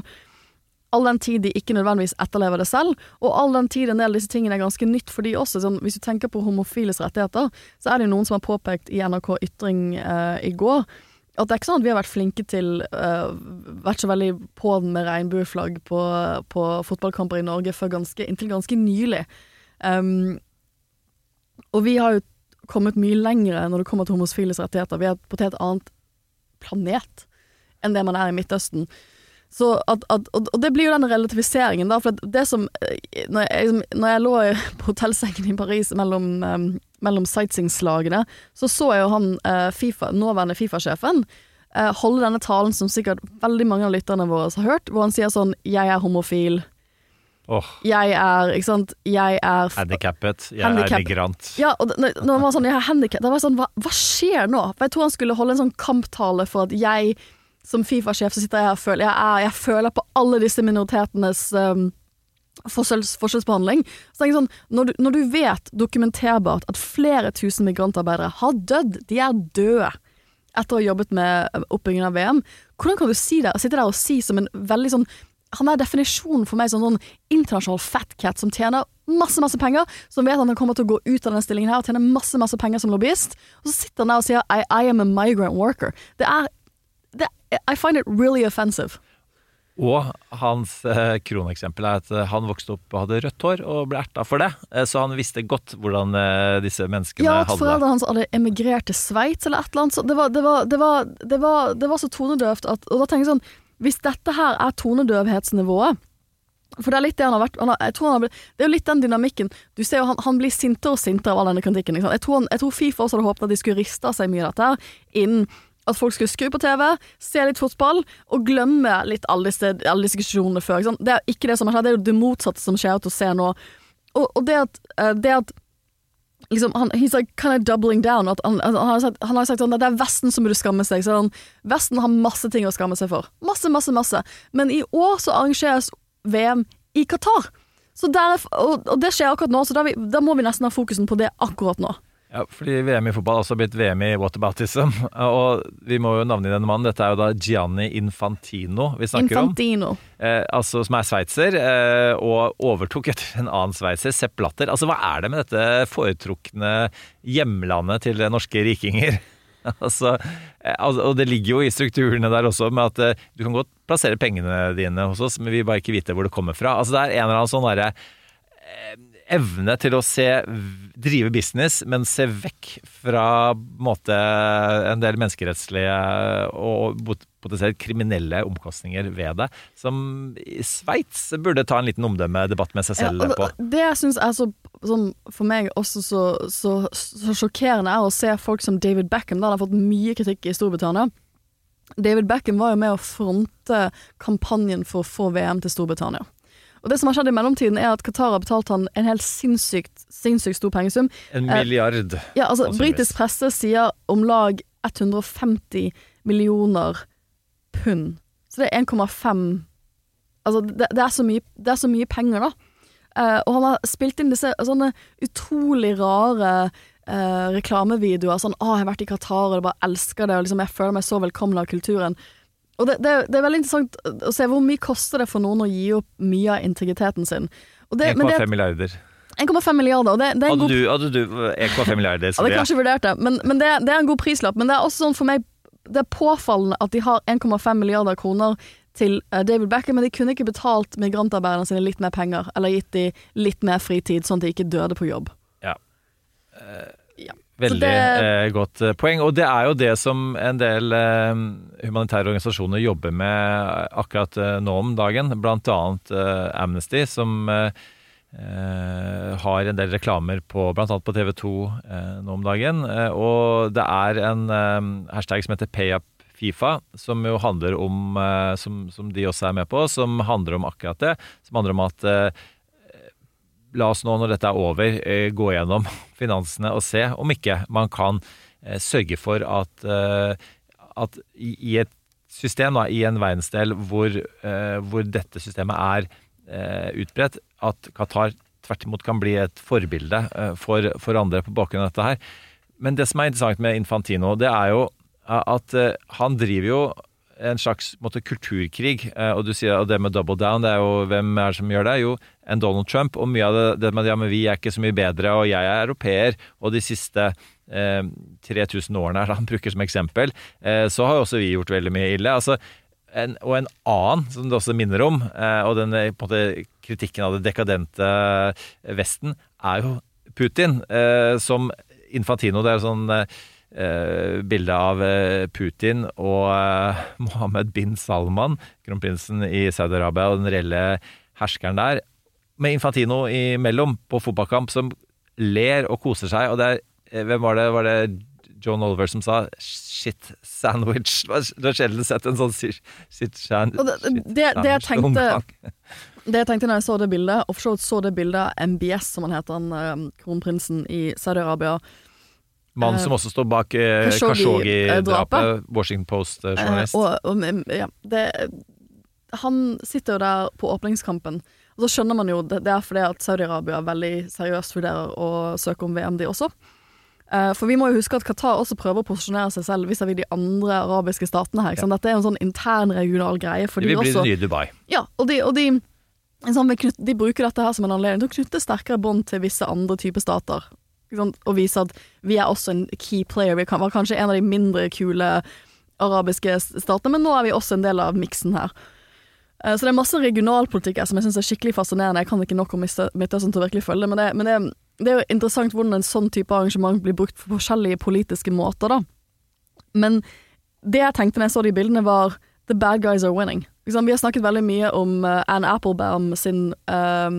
All den tid de ikke nødvendigvis etterlever det selv, og all den tid en del av disse tingene er ganske nytt for de også. Sånn, hvis du tenker på homofiles rettigheter, så er det jo noen som har påpekt i NRK Ytring eh, i går at det er ikke sånn at vi har vært flinke til uh, Vært så veldig på den med regnbueflagg på, på fotballkamper i Norge før ganske, inntil ganske nylig. Um, og vi har jo kommet mye lenger når det kommer til homofiles rettigheter. Vi er på et helt annet planet enn det man er i Midtøsten. Så at, at, og det blir jo den relativiseringen, da. For det som eh, Når jeg, når jeg lå på hotellsengen i Paris mellom, um, mellom sightseeingslagene, så så jeg jo han uh, FIFA, nåværende Fifa-sjefen uh, holde denne talen som sikkert veldig mange av lytterne våre har hørt, hvor han sier sånn 'Jeg er homofil'. Oh. Jeg er, ikke sant Jeg er handikappet. Jeg Handicap. er migrant. Ja, og når når han var sånn, jeg er handikappet, da var jeg sånn, hva, hva skjer nå? For jeg tror han skulle holde en sånn kamptale for at jeg, som Fifa-sjef, så sitter jeg her og føler, jeg, er, jeg føler på alle disse minoritetenes um, forskjells, forskjellsbehandling. Så tenker jeg sånn, når du, når du vet dokumenterbart at flere tusen migrantarbeidere har dødd, de er døde etter å ha jobbet med oppbyggingen av VM, hvordan kan du si det, sitte der og si som en veldig sånn han er definisjonen for meg som sånn internasjonal fatcat som tjener masse masse penger, som vet at han kommer til å gå ut av denne stillingen her og tjene masse masse penger som lobbyist, og så sitter han der og sier I, I am a migrant worker. Det er, I find it really offensive. Og hans eh, kroneksempel er at eh, han vokste opp og hadde rødt hår og ble erta for det. Eh, så han visste godt hvordan disse menneskene Ja, at foreldrene hans hadde emigrert til Sveits eller et eller annet. Så det, var, det, var, det, var, det, var, det var så tonedøvt at Og da tenker jeg sånn Hvis dette her er tonedøvhetsnivået For det er litt det han har vært han har, han blitt, Det er jo litt den dynamikken. Du ser jo Han, han blir sintere og sintere av all denne kritikken. Ikke? Jeg, tror han, jeg tror Fifa også hadde håpet at de skulle riste av seg mye av dette innen at folk skulle skru på TV, se litt fotball og glemme litt alle disse, alle disse diskusjonene før. Ikke sant? Det er ikke det som har skjedd, det er jo det motsatte som skjer til å se nå. Og, og det at, eh, det at liksom, han, he's like kind of doubling down. At han, han, har sagt, han har sagt sånn at det er Vesten som burde skamme seg. Så han, Vesten har masse ting å skamme seg for. Masse, masse, masse. Men i år så arrangeres VM i Qatar. Så der, er- og, og det skjer akkurat nå, så da, da må vi nesten ha fokusen på det akkurat nå. Ja, fordi VM i fotball har også blitt VM i whataboutism. Og vi må jo navne denne mannen. Dette er jo da Gianni Infantino vi snakker om. Eh, altså Som er sveitser, eh, og overtok etter en annen sveitser, Sepp Blatter. Altså Hva er det med dette foretrukne hjemlandet til norske rikinger? altså, eh, og det ligger jo i strukturene der også, med at eh, du kan godt plassere pengene dine hos oss, men vi vil bare ikke vite hvor det kommer fra. Altså Det er en eller annen sånn derre eh, evne til å se drive business, men se vekk fra måte, en del menneskerettslige og potensielt kriminelle omkostninger ved det, som Sveits burde ta en liten omdømmedebatt med seg selv Ja, på. det, det jeg syns er så sånn, For meg også så, så, så sjokkerende er å se folk som David Beckham. Da han har fått mye kritikk i Storbritannia. David Beckham var jo med å fronte kampanjen for å få VM til Storbritannia. Og det som har skjedd i mellomtiden, er at Qatar har betalt han en helt sinnssykt, sinnssykt stor pengesum. En eh, milliard. Ja, altså. Britisk presse sier om lag 150 millioner pund. Så det er 1,5 Altså, det, det, er så mye, det er så mye penger, da. Eh, og han har spilt inn disse sånne utrolig rare eh, reklamevideoer. Sånn 'Å, jeg har vært i Qatar, og jeg bare elsker det', og liksom, jeg føler meg så velkommen av kulturen. Og det, det, det er veldig interessant å se hvor mye koster det for noen å gi opp mye av integriteten sin. Og det, men det 1,5 milliarder. 1,5 milliarder, og det, det en Hadde god du, hadde du 1,5 milliarder, jeg hadde kanskje vurdert det, men, men det, det er en god prislapp. Men det er også sånn for meg Det er påfallende at de har 1,5 milliarder kroner til eh, David Beckham, men de kunne ikke betalt migrantarbeiderne sine litt mer penger, eller gitt dem litt mer fritid, sånn at de ikke døde på jobb. Ja. Ja. Veldig det- eh, godt eh, poeng. Og det er jo det som en del eh, humanitære organisasjoner jobber med akkurat nå om dagen. Blant annet Amnesty, som har en del reklamer på annet på TV 2 eh, nå om dagen. Og det er en hashtag som heter PayUpFifa, som jo handler om som, som de også er med på, som handler om akkurat det. Som handler om at La oss nå, når dette er over, eh, gå gjennom finansene og se om ikke man kan eh, sørge for at, eh, at i, et system, da, i en verdensdel hvor, hvor dette systemet er utbredt, at Qatar tvert imot kan bli et forbilde for, for andre på bakgrunn av dette her. Men det som er interessant med Infantino, det er jo at han driver jo en slags måte, kulturkrig. Eh, og du sier at det med double down, det er jo hvem er det som gjør det? Jo, en Donald Trump. Og mye av det, det med ja, men vi er ikke så mye bedre, og jeg er europeer, og de siste eh, 3000 årene her, han bruker som eksempel, eh, så har jo også vi gjort veldig mye ille. Altså, en, og en annen som det også minner om, eh, og den eh, kritikken av det dekadente eh, Vesten, er jo Putin, som Infantino. Det er sånn eh, bildet av eh, Putin og eh, Mohammed bin Salman, kronprinsen i Saudi-Arabia, og den reelle herskeren der, med Infantino imellom på fotballkamp, som ler og koser seg. Og det er eh, Hvem var det? Var det John Oliver som sa 'shit sandwich'? Du har sjelden sett en sånn shit, shit, shit, Og det, det, jeg tenkte Det jeg tenkte når jeg så det bildet, offshore så det bildet av MBS, som han heter, han eh, kronprinsen i Saudi-Arabia Mannen som også står bak eh. Khashoggi-drapet. Washington eh, Post-journalist. og mm, ja, Han sitter jo der på åpningskampen, og så skjønner man jo det, det er fordi at Saudi-Arabia veldig seriøst vurderer å søke om VM, de også. Eh, for vi må jo huske at Qatar også prøver å posisjonere seg selv vis-à-vis de andre arabiske statene her. Sant? Dette er en sånn intern regional greie. For de vil bli det nye Dubai. Ja, og de, og de, sånn, de bruker dette her som en anledning til å knytte sterkere bånd til visse andre typer stater. Og vise at vi er også en key player. Vi var kanskje en av de mindre kule arabiske statene, men nå er vi også en del av miksen her. Eh, Så det er masse regionalpolitikk her som jeg syns er skikkelig fascinerende. Jeg kan ikke nok om Midtø- Midtøsten til å virkelig følge det, men, det, men det, er jo interessant hvordan en sånn type arrangement blir brukt på forskjellige politiske måter, da. Men det jeg tenkte når jeg så de bildene, var The bad guys are winning. Vi har snakket veldig mye om eh, Anne Applebaum sin eh,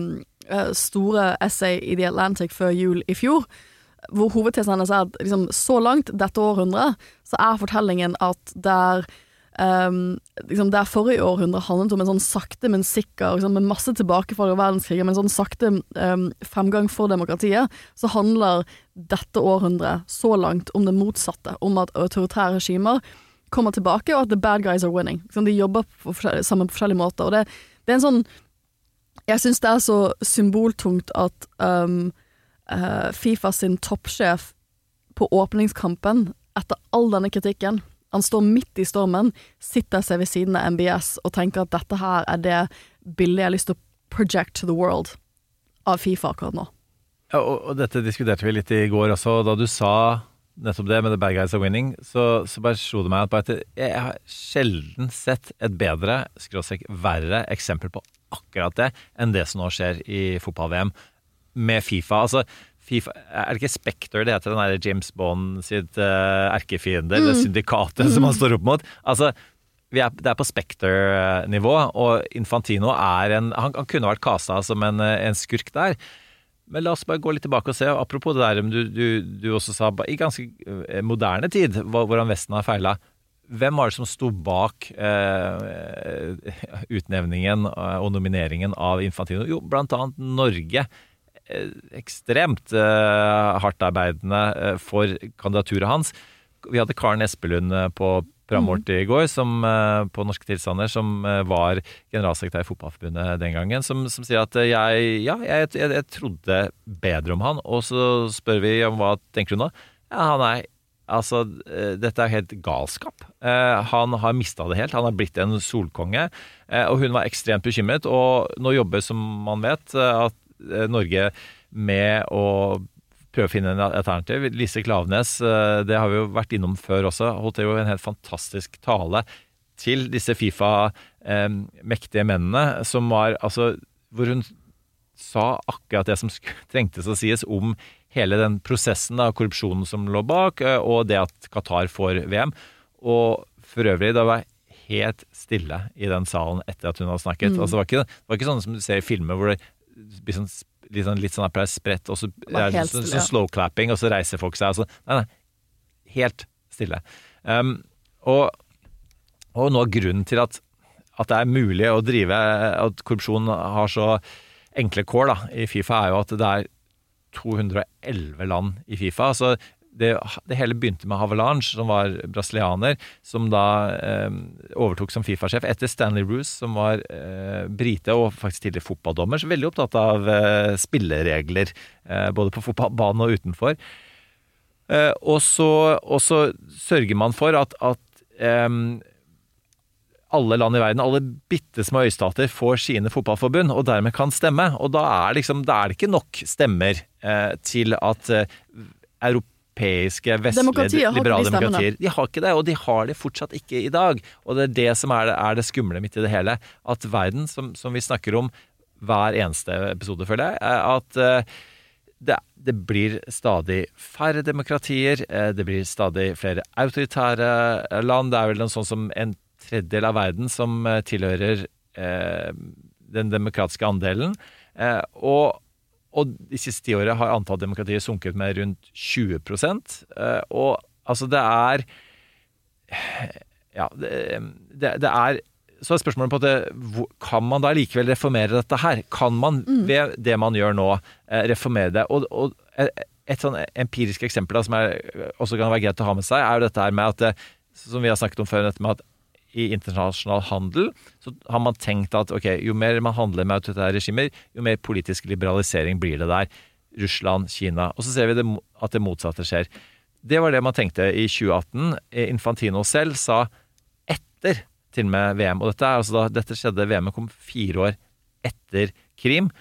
store essay i The Atlantic før jul i fjor, hvor hovedtesen hennes er at liksom, så langt dette århundret, så er fortellingen at der Um, liksom der forrige århundre handlet om en sånn sakte, men sikker liksom, Med masse tilbakefall av verdenskrigen, men sånn sakte um, fremgang for demokratiet, så handler dette århundret så langt om det motsatte. Om at autoritære regimer kommer tilbake, og at the bad guys are winning. Liksom, de jobber på sammen på forskjellige måter. Og det, det er en sånn Jeg syns det er så symboltungt at um, uh, Fifa sin toppsjef på åpningskampen, etter all denne kritikken Han står midt i stormen, sitter seg ved siden av MBS og tenker at dette her er det bildet jeg har lyst til å project to the world av Fifa akkurat nå. Ja, og, og dette diskuterte vi litt i går også. Da du sa nettopp det med The Bad Guys Are Winning, så, så bare slo det meg at jeg har sjelden sett et bedre, skråstrek verre, eksempel på akkurat det enn det som nå skjer i fotball-VM med Fifa. Altså, FIFA, er det ikke Spekter det heter, den der James Bond sitt uh, erkefiende, det syndikatet som han står opp mot? Altså, vi er, det er på Spekter-nivå, og Infantino er en Han, han kunne vært casta som en, eh, en skurk der. Men la oss bare gå litt tilbake og se. Apropos det der du, du, du også sa, i ganske eh, moderne tid, hvordan Vesten har feila. Hvem var det som sto bak eh, utnevningen eh, og nomineringen av Infantino? Jo, blant annet Norge. Eh, ekstremt eh, hardtarbeidende eh, for kandidaturet hans. Vi hadde Karen Espelund på programmet vårt i går, som, på Norske tilstander, som var generalsekretær i Fotballforbundet den gangen, som, som sier at jeg, ja, jeg, jeg, jeg trodde bedre om han. Og så spør vi om hva tenker du nå? Ja, han er Altså, eh, dette er helt galskap. Eh, han har mista det helt. Han har blitt en solkonge. Eh, og hun var ekstremt bekymret. Og nå jobber, som man vet, at Norge med å prøve å finne en alternativ. Lise Klaveness, eh, det har vi jo vært innom før også, holdt jo en helt fantastisk tale til disse Fifa-mektige mennene, som var altså Hvor hun sa akkurat det som trengtes å sies om hele den prosessen av korrupsjonen som lå bak, eh, og det at Qatar får VM. Og for øvrig, det var helt stille i den salen etter at hun hadde snakket. Altså, det, var ikke, det var ikke sånn som du ser i filmer hvor det blir sånn, litt sånn, litt sånn applaus spredt, og så ja, er det helt sånn, sånn slow-clapping, og så reiser folk seg. Altså, nei, nei. Helt stille. Um, og, og noe av grunnen til at, at det er mulig å drive At korrupsjon har så enkle kår da, i Fifa, er jo at det er 211 land i Fifa. Så det, det hele begynte med Havelange, som var brasilianer, som da eh, overtok som Fifa-sjef etter Stanley Roose, som var eh, brite og faktisk tidligere fotballdommer. Så veldig opptatt av eh, spilleregler, eh, både på fotballbanen og utenfor. Eh, og, så, sørger man for at, at em, alle land i verden, alle bitte små øystater, får sine fotballforbund, og dermed kan stemme. Og da er, liksom, da er det ikke nok stemmer eh, til at eh, europeiske, vestlige, liberale de demokratier. De har ikke det, og de har det fortsatt ikke i dag. Og det er det som er det, er det skumle midt i det hele. At verden, som, som vi snakker om hver eneste episode, føler jeg, at eh, det, det blir stadig færre demokratier, eh, det blir stadig flere autoritære eh, land. Det er vel noe sånn som en tredjedel av verden som eh, tilhører eh, den demokratiske andelen. Eh, og, og de siste ti årene har antall demokratier sunket med rundt 20 eh, Og altså, det er Ja, det, det, det er så er spørsmålet på det, Kan man da likevel reformere dette her? Kan man ved det man gjør nå, reformere det? Og, og et sånn empirisk eksempel da, som er, også kan være greit å ha med seg, er jo dette her med at Som vi har snakket om før, dette med at i internasjonal handel så har man tenkt at ok, jo mer man handler med autoritære regimer, jo mer politisk liberalisering blir det der. Russland, Kina. Og så ser vi det, at det motsatte skjer. Det var det man tenkte i 2018. Infantino selv sa etter til og med VM. Og dette, er altså da, dette skjedde, VM-et kom fire år etter Krim.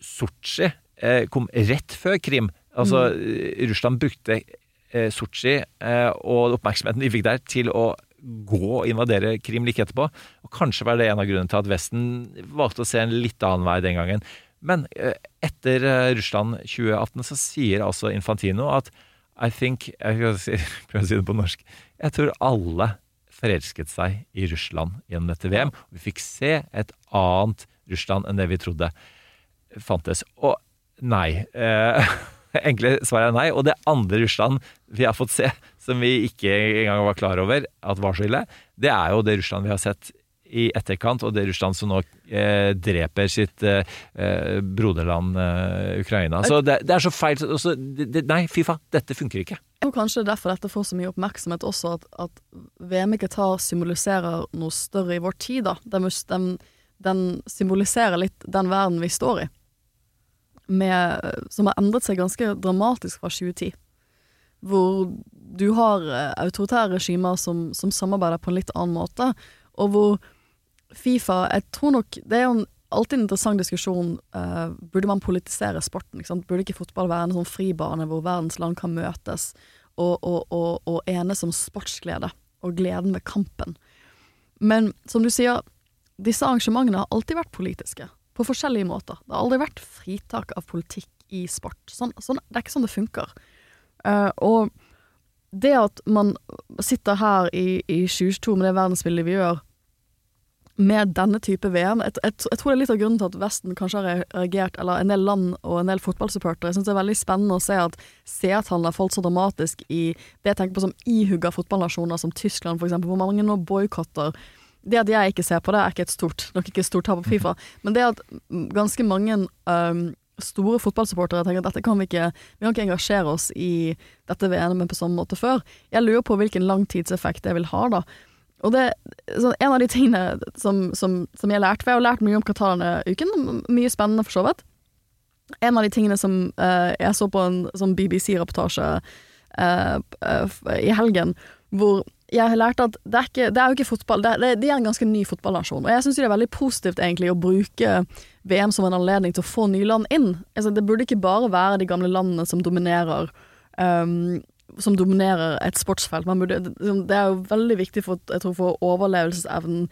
Sotsji eh, kom rett før Krim. Altså, mm. Russland brukte eh, Sotsji eh, og oppmerksomheten de fikk der, til å gå og invadere Krim like etterpå. Og kanskje var det en av grunnene til at Vesten valgte å se en litt annen vei den gangen. Men eh, etter eh, Russland 2018 så sier altså Infantino at I think Jeg prøver å si det på norsk. Jeg tror alle forelsket seg i Russland gjennom dette VM. Vi fikk se et annet Russland enn det vi trodde fantes. Og nei. Eh, enkle svaret er nei. Og det andre Russland vi har fått se, som vi ikke engang var klar over at var så ille, det er jo det Russland vi har sett i etterkant, og det Russland som nå eh, dreper sitt eh, eh, broderland eh, Ukraina. Så det, det er så feil. så- så det, Nei, fy faen, dette funker ikke. Jeg kanskje derfor dette får så mye oppmerksomhet også, at, at VM i Qatar symboliserer noe større i vår tid. da. Den, den, den symboliserer litt den verden vi står i, med, som har endret seg ganske dramatisk fra 2010. Hvor du har eh, autoritære regimer som, som samarbeider på en litt annen måte, og hvor Fifa Jeg tror nok Det er jo en, alltid en interessant diskusjon. Uh, burde man politisere sporten? Ikke sant? Burde ikke fotball være en sånn fribane hvor verdens land kan møtes og, og, og, og enes om sportsglede og gleden ved kampen? Men som du sier, disse arrangementene har alltid vært politiske. På forskjellige måter. Det har aldri vært fritak av politikk i sport. Sånn, sånn, det er ikke sånn det funker. Eh, og det at man sitter her i, i 2022 med det verdensbildet vi gjør, med denne type VM jeg, jeg, jeg tror det er litt av grunnen til at Vesten kanskje har reagert, eller en del land og en del fotballsupportere. Jeg syns det er veldig spennende å se at seertallene har falt så dramatisk i det jeg tenker på som ihugga fotballnasjoner, som Tyskland f.eks., hvor mange nå boikotter. Det at jeg ikke ser på det, er ikke et stort nok ikke et stort tap på Fifa, men det at ganske mange um, store fotballsupportere tenker at dette kan vi ikke Vi kan ikke engasjere oss i dette VM-et på samme måte før. Jeg lurer på hvilken langtidseffekt det vil ha, da. Og det, så en av de tingene som, som, som jeg lærte, for jeg har lært mye om Qatar denne uken, mye spennende for så vidt. En av de tingene som uh, jeg så på en sånn BBC-reportasje uh, uh, i helgen, hvor jeg har lært at det er, ikke, det er jo ikke fotball, det er, det- er en ganske ny fotballnasjon. Og jeg syns det er veldig positivt egentlig å bruke VM som en anledning til å få nye land inn. Altså, det burde ikke bare være de gamle landene som dominerer um, som dominerer et sportsfelt. Burde, det er jo veldig viktig for, jeg tror, for overlevelsesevnen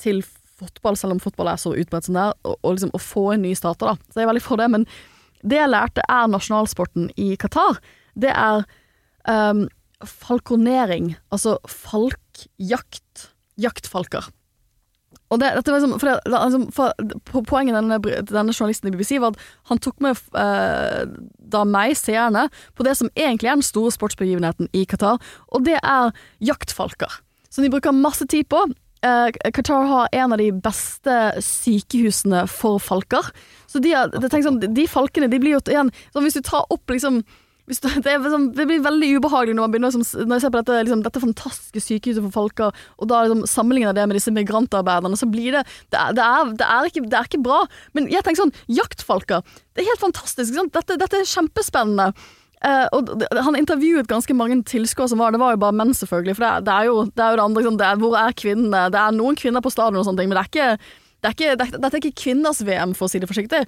til fotball, selv om fotball er så utbredt som det er, og, og liksom å få inn nye stater, da. Så jeg er veldig for det. Men det jeg lærte er nasjonalsporten i Qatar. Det er um, falkonering, altså falkjakt. Jaktfalker. Og det, dette var liksom, for det, liksom, for, Poenget denne, denne journalisten i BBC var at han tok med eh, da meg, seerne, på det som egentlig er den store sportsbegivenheten i Qatar, og det er jaktfalker. Som de bruker masse tid på. Eh, Qatar har en av de beste sykehusene for falker. Så de, har, sånn, de falkene de blir jo igjen Hvis du tar opp liksom det, sånn, det blir veldig ubehagelig når begynner liksom, Når jeg ser på dette, liksom, dette fantastiske sykehuset for falker, og da liksom, sammenligner det med disse migrantarbeiderne, så blir det det er, er, er ikke, det er ikke bra. Men jeg tenker sånn Jaktfalker, det er helt fantastisk. Dette, dette er kjempespennende. Eh, og Han intervjuet ganske mange tilskuere som var Det var jo bare menn, selvfølgelig. For det, er- jo, det jo andre. er, hvor er kvinnene? Det er noen kvinner på stadion, og sånne ting, men det er ikke, det er ikke, det dette er ikke kvinners VM, for å si det forsiktig.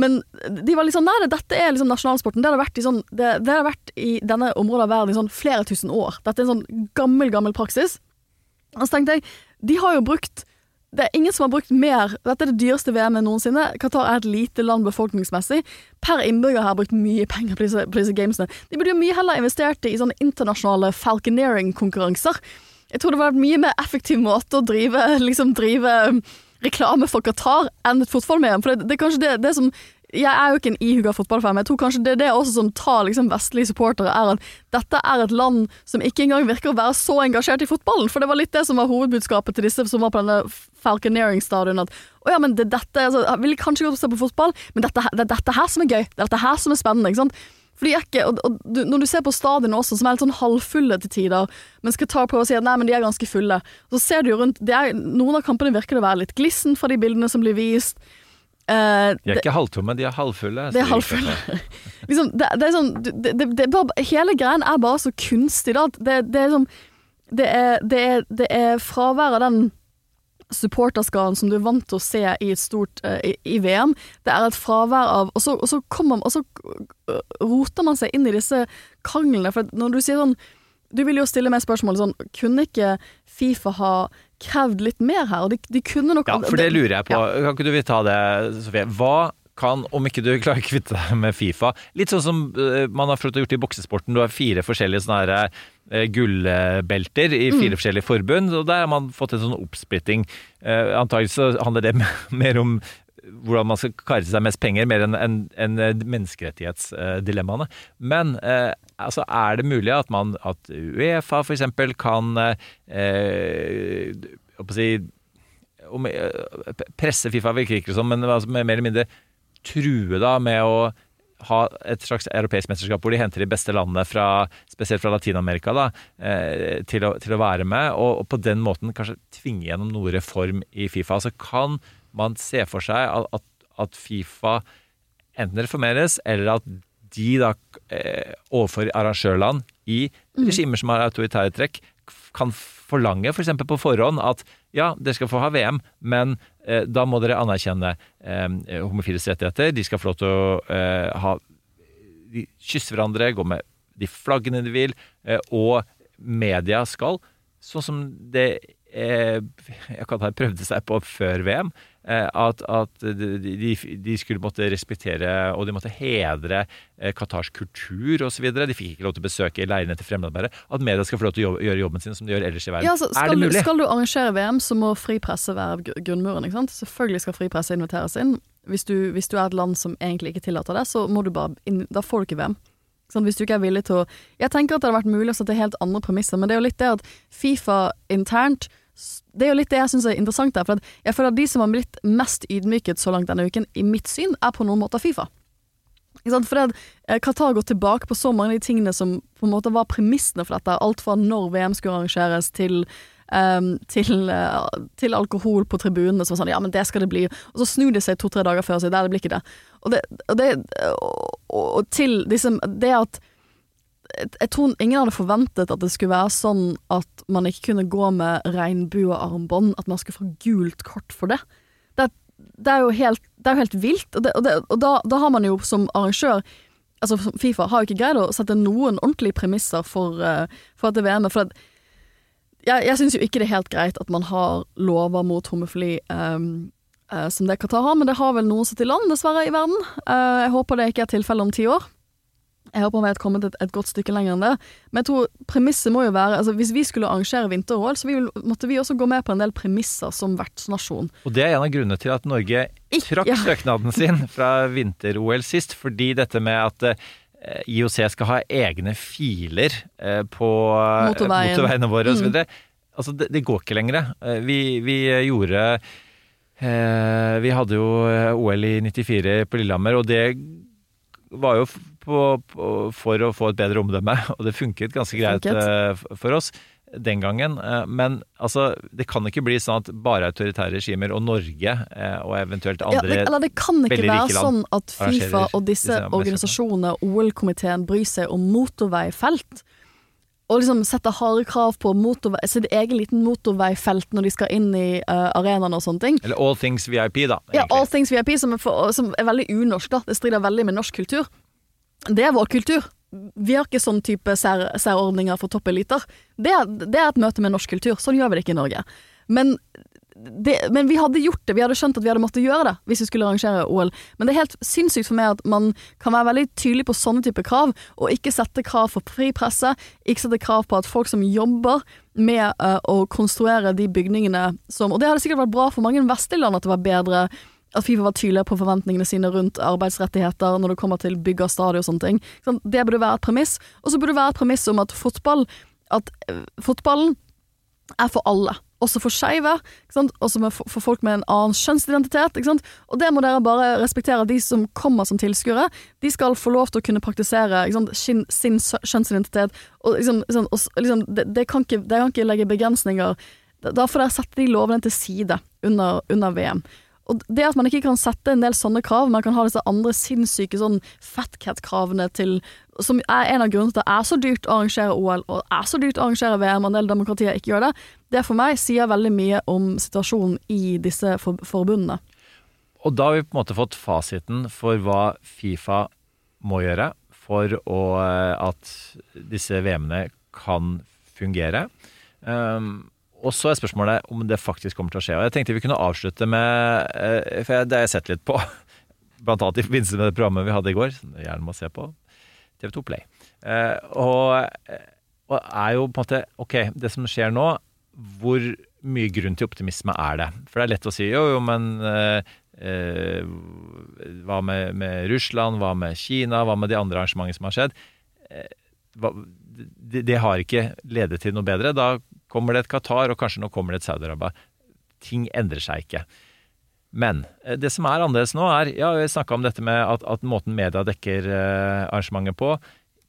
Men de var liksom Nei, dette er liksom nasjonalsporten. Det har vært i, sånn, det, det har vært i denne området av verden i sånn flere tusen år. Dette er en sånn gammel, gammel praksis. Og så tenkte jeg, de har jo brukt det er ingen som har brukt mer Dette er det dyreste VM-et noensinne. Qatar er et lite land befolkningsmessig. Per innbygger har brukt mye penger på disse, på disse gamesene. De burde jo mye heller investert i sånne internasjonale falconeering-konkurranser. Jeg tror det var en mye mer effektiv måte å drive, liksom drive reklame for Qatar enn et fotball-VM. For det, det er kanskje det, det som jeg er jo ikke en ihuga fotballfan, men jeg tror kanskje det er det også som tar liksom vestlige supportere, er at dette er et land som ikke engang virker å være så engasjert i fotballen. For det var litt det som var hovedbudskapet til disse som var på denne Falconeering-stadion. At å ja, men det, er dette altså, Jeg ville kanskje godt se på fotball, men dette, det er dette her som er gøy. Det er dette her som er spennende. ikke sant? For de er ikke, og, og du, Når du ser på stadionet også, som er litt sånn halvfulle til tider, men skal ta prøve å si at nei, men de er ganske fulle, så ser du jo rundt det er, Noen av kampene virker det å være litt glissen fra de bildene som blir vist. Uh, De er ikke halvtomme, de er halvfulle. det er halvfulle. Liksom, det, det er sånn det, det, bare, Hele greien er bare så kunstig, da. Det, det er sånn det er, det, er, det er fravær av den supporterskaren som du er vant til å se i stort eh, i, i VM. Det er et fravær av Og så, og så kommer Og så øh, roter man seg inn i disse kranglene. For når du sier sånn Du vil jo stille meg spørsmål sånn Kunne ikke Fifa ha krevd litt mer her? Og de, de kunne nok Ja, for det lurer jeg på. Kan ikke du ta det, Sofie? Hva kan, om ikke du klarer å kvitte deg med Fifa Litt sånn som eh, man har fått gjort i boksesporten. Du har fire forskjellige sånne her, eh, gullbelter i Mm. fire forskjellige forbund, og der har man fått en sånn oppsplitting. Eh, Antagelig så handler det mer om hvordan man skal kare seg mest penger, mer enn en, enn, eh, menneskerettighetsdilemmaene. Men eh, altså, er det mulig at man at Uefa for eksempel kan eh, eh, si om, eh, presse Fifa virker ikke som, men altså, mer eller mindre true da med å ha et slags europeisk mesterskap hvor de henter de beste landene, fra, spesielt fra Latin-Amerika, da, eh, til, å, til å være med, og, og på den måten kanskje tvinge gjennom noe reform i Fifa. Altså Kan man se for seg at, at, Fifa enten reformeres, eller at de da eh, overfor arrangørland i regimer som har autoritære trekk, kan forlange f.eks. For på forhånd at ja, dere skal få ha VM, men eh, da må dere anerkjenne eh, homofiles rettigheter. De skal få lov til å eh, ha de kysser hverandre, gå med de flaggene de vil, eh, og media skal, sånn som det jeg kan ha prøvde seg på før VM, eh, at, at de, de, skulle måtte respektere og de måtte hedre eh, Qatars kultur osv. De fikk ikke lov til å besøke leirene til fremmedarbeidere. At media skal få lov til å jobbe, gjøre jobben sin som de gjør ellers i verden. Ja, altså, er skal, det du, mulig? skal du arrangere VM, så må fri presse være grunnmuren. Ikke sant? Selvfølgelig skal fri presse inviteres inn. Hvis du, hvis du er et land som egentlig ikke tillater det, så må du bare inn, da får du ikke VM. Sånn, hvis du ikke er villig til å Jeg tenker at det hadde vært mulig å sette helt andre premisser, men det er jo litt det at Fifa internt Det er jo litt det jeg syns er interessant der. For jeg føler at de som har blitt mest ydmyket så langt denne uken, i mitt syn, er på noen måter Fifa. For det at eh, Qatar går tilbake på så mange av de tingene som på en måte var premissene for dette. Alt fra når VM skulle arrangeres, til, um, til, uh, til alkohol på tribunene. Som var sånn, ja, men det skal det bli. Og så snur de seg to-tre dager før og sier nei, det blir ikke det. Og, det, og, det, og, og til disse Det at jeg- tror ingen hadde forventet at det skulle være sånn at man ikke kunne gå med regnbuearmbånd, at man skulle få gult kort for det. Det, det er jo helt, det er jo helt vilt, og, det, og, det, og da, da har man jo som arrangør Altså Fifa har jo ikke greid å sette noen ordentlige premisser for, eh, for dette VM-et. For at jeg, jeg syns jo ikke det er helt greit at man har lover mot homofili um, uh, som det Qatar har, men det har vel noen sett i land, dessverre, i verden. Uh, jeg håper det ikke er tilfellet om ti år. Jeg håper vi har kommet et, et godt stykke lenger enn det. Men jeg tror premisset må jo være altså Hvis vi skulle arrangere vinter-OL, så vi, måtte vi også gå med på en del premisser som vertsnasjon. Og det er en av grunnene til at Norge Ikke- trakk ja. søknaden sin fra vinter-OL sist, fordi dette med at eh, IOC skal ha egne filer eh, på eh, Motorveien. motorveiene våre Mm. Altså, det, det går ikke lenger. Vi, vi gjorde eh, Vi hadde jo OL i 94 på Lillehammer, og det var jo på, på, for å få et bedre omdømme, og det funket ganske greit Funket. eh, for oss den gangen. Eh, Men altså, det kan ikke bli sånn at bare autoritære regimer og Norge eh, og eventuelt Ja, andre det, eller det kan ikke være sånn at Fifa og disse organisasjonene og OL-komiteen, bryr seg om motorveifelt. og liksom setter harde krav på motorvei, sitt egen liten motorveifelt når de skal inn i uh, arenaen og sånne ting. Eller All Things VIP, da. Ja. All Things VIP, som er, for, som er veldig unorsk, da. Det strider veldig med norsk kultur. Det er vår kultur. Vi har ikke sånn type sær, særordninger for toppeliter. Det, det er et møte med norsk kultur. Sånn gjør vi det ikke i Norge. Men, det, men vi hadde gjort det. Vi hadde skjønt at vi hadde måttet gjøre det hvis vi skulle arrangere OL. Men det er helt sinnssykt for meg at man kan være veldig tydelig på sånne type krav, og ikke sette krav for fri presse. Ikke sette krav på at folk som jobber med uh, å konstruere de bygningene som Og det hadde sikkert vært bra for mange vestlige land at det var bedre at Fifa var tydeligere på forventningene sine rundt arbeidsrettigheter når det kommer til bygg av stadion og sånne ting. Sånn, Det burde være et premiss. Og så burde det være et premiss om at fotball At eh, fotballen er for alle. Også for skeive, også for, folk med en annen kjønnsidentitet. Og det må dere bare respektere. De som kommer som tilskuere, de skal få lov til å kunne praktisere? Sin, sin kjønnsidentitet. Og liksom, liksom, og, liksom, det, det kan ikke, det kan ikke legge begrensninger. Da får dere sette de lovene til side under, under VM. Og det at man ikke kan sette en del sånne krav, man kan ha disse andre sinnssyke sånn fatcat-kravene til Som er en av grunnene til at det er så dyrt å arrangere OL, og er så dyrt å arrangere VM, og en del demokratier ikke gjør det. Det for meg sier veldig mye om situasjonen i disse for forbundene. Og da har vi på en måte fått fasiten for hva Fifa må gjøre for å, eh, at disse VM-ene kan fungere. Um, og så er spørsmålet om det faktisk kommer til å skje. Og jeg tenkte vi kunne avslutte med eh, For det har jeg sett litt på. Blant annet i forbindelse med det programmet vi hadde i går, som dere gjerne må se på. TV2 Play. Eh, og, og er jo på en måte Ok, det som skjer nå, hvor mye grunn til optimisme er det? For det er lett å si jo, jo, men eh, eh, hva med, med Russland, hva med Kina, hva med de andre arrangementene som har skjedd? Eh, det, det har ikke ledet til noe bedre. Da kommer det et Qatar, og kanskje nå kommer det et Saudi-Arabia. Ting endrer seg ikke. Men eh, det som er annerledes nå, er Ja, vi snakka om dette med at, at måten media dekker eh, arrangementet på.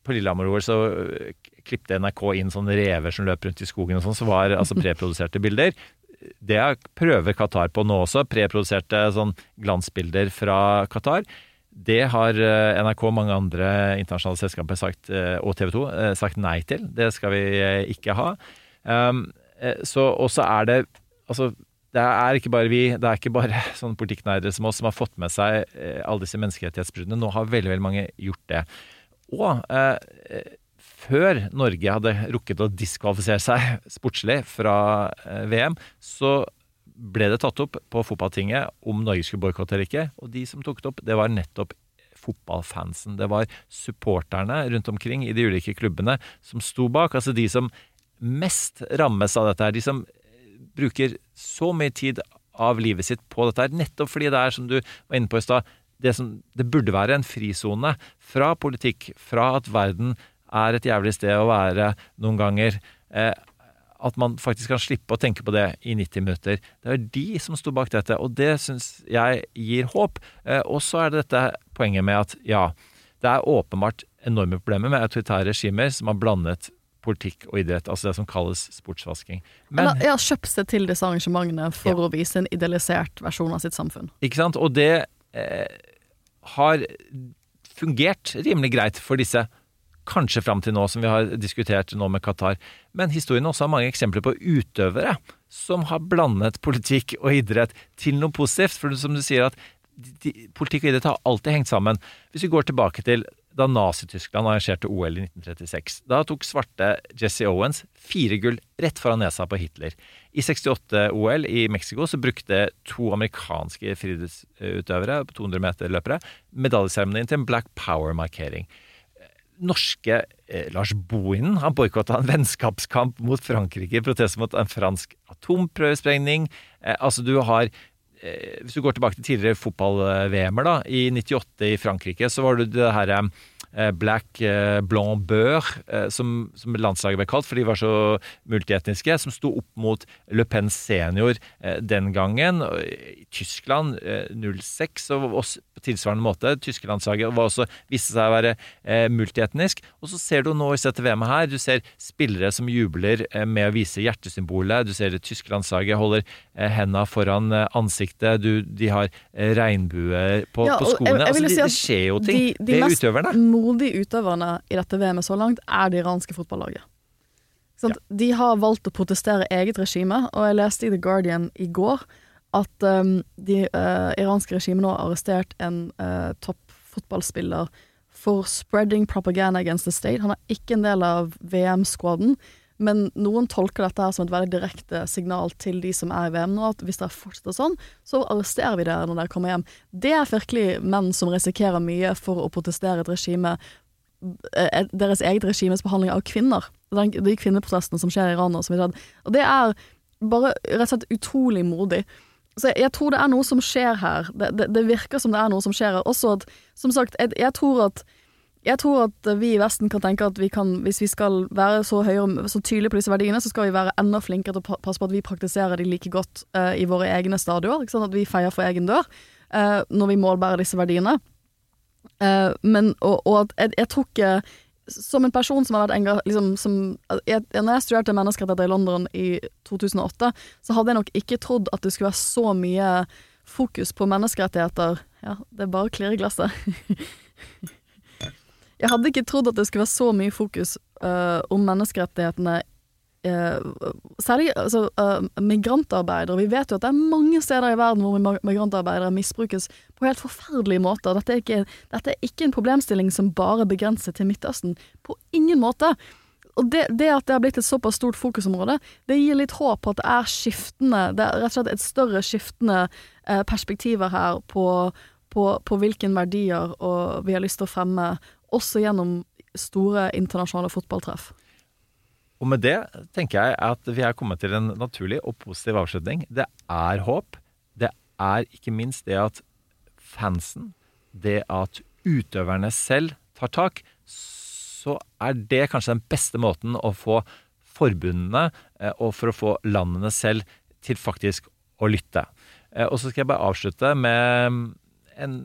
På Lillehammer-OL så eh, klippte NRK inn sånne rever som løp rundt i skogen og sånn, som var altså preproduserte bilder. Det er prøver Qatar på nå også. Preproduserte sånn glansbilder fra Qatar. Det har NRK og mange andre internasjonale selskaper sagt, og TV 2 eh, sagt nei til. Det skal vi ikke ha. Um, så også er det Altså, det er ikke bare vi, det er ikke bare sånne politikknerdere som oss som har fått med seg eh, alle disse menneskerettighetsbruddene. Nå har veldig, veldig mange gjort det. Og eh, før Norge hadde rukket å diskvalifisere seg sportslig fra eh, VM, så ble det tatt opp på fotballtinget om Norge skulle boikotte eller ikke. Og de som tok det opp, det var nettopp fotballfansen. Det var supporterne rundt omkring i de ulike klubbene som sto bak. Altså de som mest rammes av dette her. De som bruker så mye tid av livet sitt på dette her, nettopp fordi det er, som du var inne på i stad, det, det burde være en frisone fra politikk, fra at verden er et jævlig sted å være noen ganger. Eh, at man faktisk kan slippe å tenke på det i 90 minutter. Det er de som sto bak dette, og det syns jeg gir håp. Eh, og så er det dette poenget med at ja, det er åpenbart enorme problemer med autoritære regimer som har blandet politikk og idrett, altså det som kalles sportsvasking. Men Eller ja, kjøpt seg til disse arrangementene for Ja. å vise en idealisert versjon av sitt samfunn. Ikke sant? Og det eh, har fungert rimelig greit for disse, kanskje fram til nå, som vi har diskutert nå med Qatar. Men historien også har mange eksempler på utøvere som har blandet politikk og idrett til noe positivt. For som du sier at de, politikk og idrett har alltid hengt sammen. Hvis vi går tilbake til da Nazi-Tyskland arrangerte OL i 1936. Da tok svarte Jesse Owens fire gull rett foran nesa på Hitler. I 68-OL i Mexico så brukte to amerikanske friidrettsutøvere, 200 meter løpere, medaljeseremonien til en Black Power-markering. Norske eh, Lars Bohinen han boikotta en vennskapskamp mot Frankrike i protest mot en fransk atomprøvesprengning. Eh, altså du har Hvis du går tilbake til tidligere fotball-VM-er, da, i 98 i Frankrike, så var det det herre eh, Black eh, Blanc Beur, eh, som, som landslaget ble kalt, for de var så multietniske, som sto opp mot Le Pen senior eh, den gangen. I Tyskland eh, 06, og også på tilsvarende måte. Tyske landslaget var også, viste seg å være eh, multietnisk. Og så ser du nå i dette VM-et her, du ser spillere som jubler eh, med å vise hjertesymbolet. Du ser det tyske landslaget holder hendene henda foran eh, ansiktet. Du, de har eh, regnbuer på, Ja, på skoene. jeg- jeg altså, det, det skjer jo ting de, de ved utøverne. Modige utøverne i dette VM-et så langt er det iranske fotballaget. Ja. De har valgt å protestere eget regime, og jeg leste i The Guardian i går at um, de uh, iranske regimet nå har arrestert en uh, topp fotballspiller for spreading propaganda against the state. Han er ikke en del av VM-skåden, men noen tolker dette her som et veldig direkte signal til de som er i VM nå, at hvis dere fortsetter sånn, så arresterer vi dere når dere kommer hjem. Det er virkelig menn som risikerer mye for å protestere et regime eh, deres eget regimes behandling av kvinner. De kvinneprotestene som skjer i Iran. Og, så videre. og det er bare rett og slett utrolig modig. Så jeg, jeg tror det er noe som skjer her. Det, det, det virker som det er noe som skjer her. Også at, som sagt, jeg, jeg tror at jeg tror at vi i Vesten kan tenke at vi kan, hvis vi skal være så høyere, så tydelige på disse verdiene, så skal vi være enda flinkere til å passe på at vi praktiserer de like godt uh, i våre egne sant? At vi feier for egen dør uh, når vi målbærer disse verdiene. Uh, men, og, og at jeg, jeg tror ikke Som en person som har vært enga... Liksom, jeg, når jeg studerte menneskerettigheter i London i 2008, så hadde jeg nok ikke trodd at det skulle være så mye fokus på menneskerettigheter Ja, det er bare å klirre i glasset. Jeg hadde ikke trodd at det skulle være så mye fokus uh, om menneskerettighetene uh, Særlig altså, uh, migrantarbeidere. Vi vet jo at det er mange steder i verden hvor migrantarbeidere misbrukes på helt forferdelige måter. Dette er ikke, dette er ikke en problemstilling som bare begrenser til Midtøsten. På ingen måte. Og det, det at det har blitt et såpass stort fokusområde, det gir litt håp på at det er skiftende Det er rett og slett et større skiftende perspektiver her på, på, på hvilke verdier vi har lyst til å fremme, også gjennom store internasjonale fotballtreff. Og med det tenker jeg at vi er kommet til en naturlig og positiv avslutning. Det er håp. Det er ikke minst det at fansen, det at utøverne selv tar tak, så er det kanskje den beste måten å få forbundene eh, og for å få landene selv til faktisk å lytte. Eh, Og så skal jeg bare avslutte med en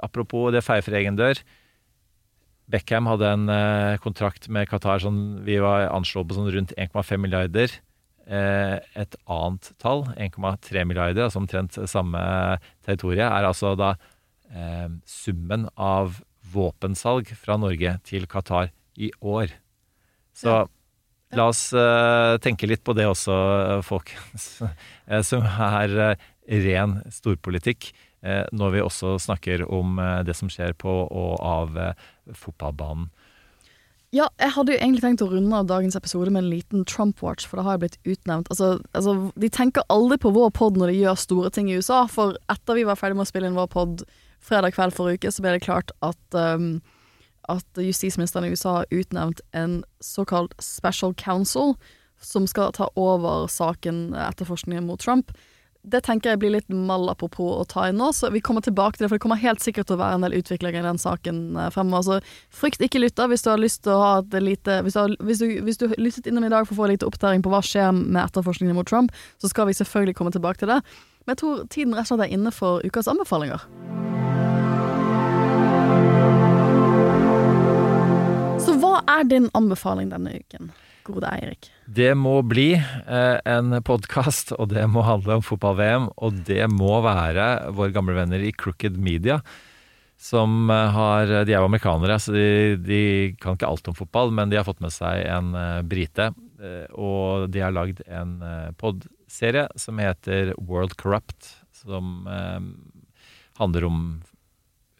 Apropos det feier for egen dør. Beckham hadde en eh, kontrakt med Qatar sånn, vi var anslått på sånn rundt 1,5 milliarder. Eh, et annet tall, 1,3 milliarder, altså omtrent samme territoriet, er altså da eh, summen av våpensalg fra Norge til Qatar i år. Så Ja. la oss eh, tenke litt på det også, folkens. Eh, som er eh, ren storpolitikk. Når vi også snakker om det som skjer på og av fotballbanen. Ja, jeg hadde jo egentlig tenkt å runde av dagens episode med en liten Trump-watch, for da har jeg blitt utnevnt. Altså, altså, de tenker aldri på vår pod når de gjør store ting i USA, for etter vi var ferdig med å spille inn vår pod fredag kveld forrige uke, så ble det klart at, um, at justisministeren i USA har utnevnt en såkalt special counsel, som skal ta over saken etterforskningen mot Trump. Det tenker jeg blir litt mal apropos å ta inn nå, så vi kommer tilbake til det, for det kommer helt sikkert til å være en del utviklinger i den saken eh, fremover. Så frykt ikke lytter hvis du har lyst til å ha et lite Hvis du har, hvis du, hvis du lyttet innom i dag for å få litt oppdatering på hva skjer med etterforskningen mot Trump, så skal vi selvfølgelig komme tilbake til det. Men jeg tror tiden rett og slett er inne for ukas anbefalinger. Så hva er din anbefaling denne uken, gode Eirik? Det må bli eh, en podkast, og det må handle om fotball-VM. Og det må være våre gamle venner i Crooked Media. Som eh, har De er jo amerikanere, så de, de kan ikke alt om fotball, men de har fått med seg en eh, brite. eh, og de har lagd en uh, podserie som heter World Corrupt. Som eh, handler om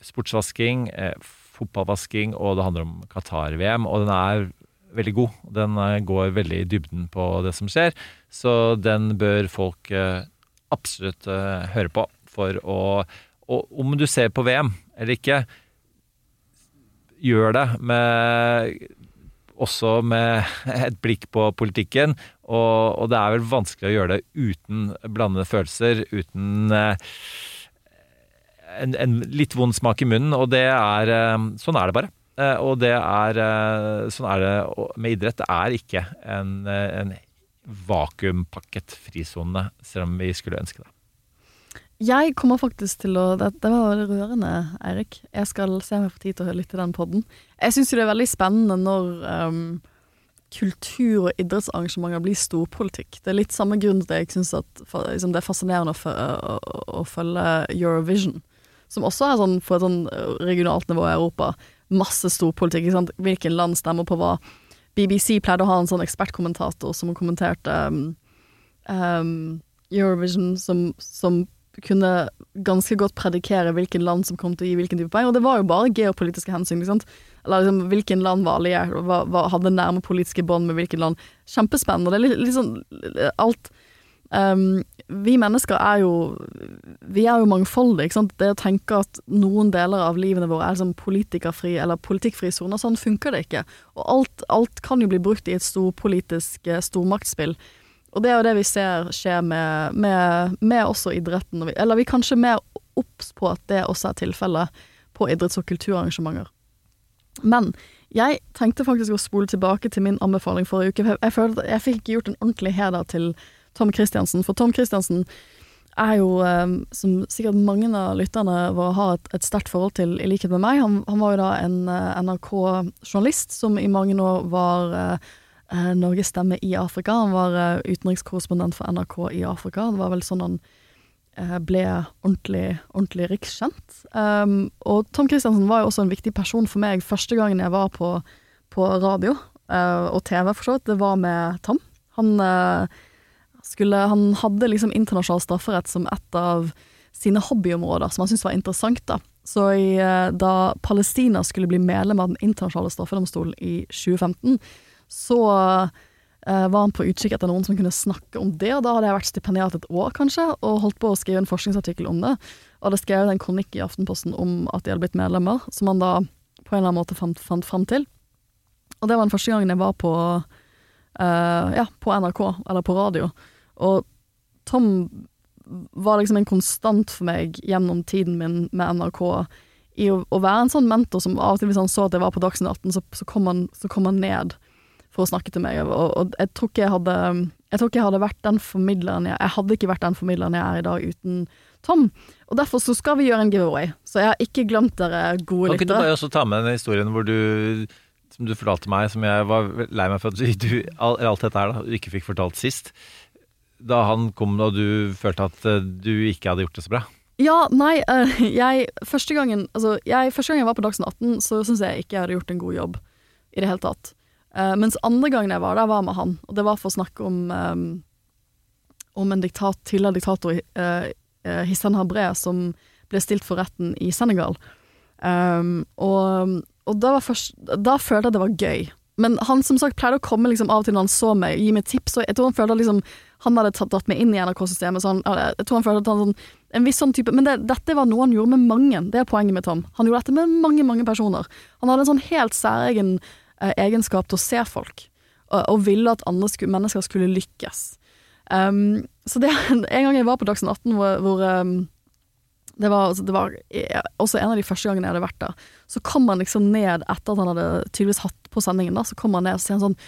sportsvasking, eh, fotballvasking, og det handler om Qatar-VM. Og den er veldig god. Den eh, går veldig i dybden på det som skjer, så den bør folk eh, absolutt eh, høre på for å Og om du ser på VM eller ikke, gjør det med også med et blikk på politikken. Og, og det er vel vanskelig å gjøre det uten blandede følelser, uten en, en litt vond smak i munnen, og det er Sånn er det bare. Eh, Og det er eh, Sånn er det med idrett. Det er ikke en, eh, en vakuumpakket frisone, selv om vi skulle ønske det. Jeg kommer faktisk til å Det, det var veldig rørende, Eirik. Jeg skal se om jeg får tid til å lytte til den podden. Jeg syns jo det er veldig spennende når um, kultur- og idrettsarrangementer blir storpolitikk. Det er litt samme grunn til at jeg syns liksom, det er fascinerende å, å, å, å følge Eurovision. Som også er sånn på et sånn regionalt nivå i Europa. Masse storpolitikk. Ikke sant? Land stemmer på hva? BBC pleide å ha en sånn ekspertkommentator som kommenterte um, um, Eurovision, som, som kunne ganske godt predikere hvilken land som kom til å gi hvilken type poeng, og det var jo bare geopolitiske hensyn. Ikke sant? Eller liksom, hvilken land var alliert, hadde nærme politiske bånd med hvilket land. Kjempespennende. Det er litt, litt sånn alt um, Vi mennesker er jo Vi er jo mangfoldige, ikke sant. Det å tenke at noen deler av livene våre er liksom politikerfri eller politikkfri soner, sånn funker det ikke. Og alt, alt kan jo bli brukt i et storpolitisk stormaktsspill. stormaktspill. Og det er jo det vi ser skje med, med, med også idretten. Eller vi er kanskje mer obs på at det også er tilfellet på idretts- og kulturarrangementer. Men jeg tenkte faktisk å spole tilbake til min anbefaling forrige uke. Jeg, følte at jeg fikk ikke gjort en ordentlig heder til Tom Christiansen. For Tom Christiansen er jo, som sikkert mange av lytterne våre har et, et sterkt forhold til, i likhet med meg. Han, han var jo da en NRK-journalist som i mange år var eh, Norges stemme i Afrika. Han var eh, utenrikskorrespondent for NRK i Afrika. Det var vel sånn han eh, ble ordentlig, ordentlig rikskjent. Um, og Tom Christiansen var jo også en viktig person for meg første gangen jeg var på, på radio uh, og TV, for så vidt. Det var med Tom. Han, uh, skulle, han hadde liksom internasjonal strafferett som et av sine hobbyområder, som han syntes var interessant. da. Så i, uh, da Palestina skulle bli medlem av Den internasjonale straffedomstolen i 2015, så eh, var han på utkikk etter noen som kunne snakke om det, og da hadde jeg vært stipendiat et år, kanskje, og holdt på å skrive en forskningsartikkel om det. Og hadde skrevet en kronikk i Aftenposten om at de hadde blitt medlemmer, som han da på en eller annen måte fant, fant fram til. Og det var den første gangen jeg var på, eh, ja, på NRK, eller på radio. Og Tom var liksom en konstant for meg gjennom tiden min med NRK i å, å være en sånn mentor som av og til hvis han så at jeg var på Dagsnytt 18, så, så, kom han, så kom han ned for å snakke til meg, og, og jeg tror ikke jeg hadde Jeg tror ikke jeg hadde vært den formidleren jeg Jeg hadde ikke vært den formidleren jeg er i dag uten Tom. Og derfor så skal vi gjøre en giveaway. Så jeg har ikke glemt dere gode Kan ikke du bare også ta med den historien hvor du som du fortalte meg, som jeg var lei meg for at du, du alt dette her da, du ikke fikk fortalt sist. Da han kom og du følte at eh, du ikke hadde gjort det så bra. Ja, nei, eh, jeg Første gangen Altså, jeg, første gang jeg var på Dagsnytt 18, så syns jeg ikke jeg hadde gjort en god jobb i det hele tatt. Uh, mens andre gangen jeg var der, var med han, og det var for å snakke om um, om en diktat, tidligere diktator, uh, Hissan Habre, som ble stilt for retten i Senegal. Um, og og da, først, da følte jeg det var gøy. Men han som sagt pleide å komme liksom av og til når han så meg, gi meg tips, og jeg tror han følte liksom, han hadde tatt, tatt meg inn i NRK-systemet. Sånn, jeg tror han følte at han sånn, en viss sånn type Men det, dette var noe han gjorde med mange, det er poenget med Tom. Han gjorde dette med mange, mange personer. Han hadde en sånn helt særegen eh, egenskap til å se folk, og, og ville at andre sku, mennesker skulle lykkes. Um, så det, en gang jeg var på Dagsnytt 18 hvor, hvor um, det var, altså, det var eh, også en av de første gangene jeg hadde vært der. Så kom han liksom ned etter at han hadde tydeligvis hatt på sendingen, da, så kom han ned og sier sånn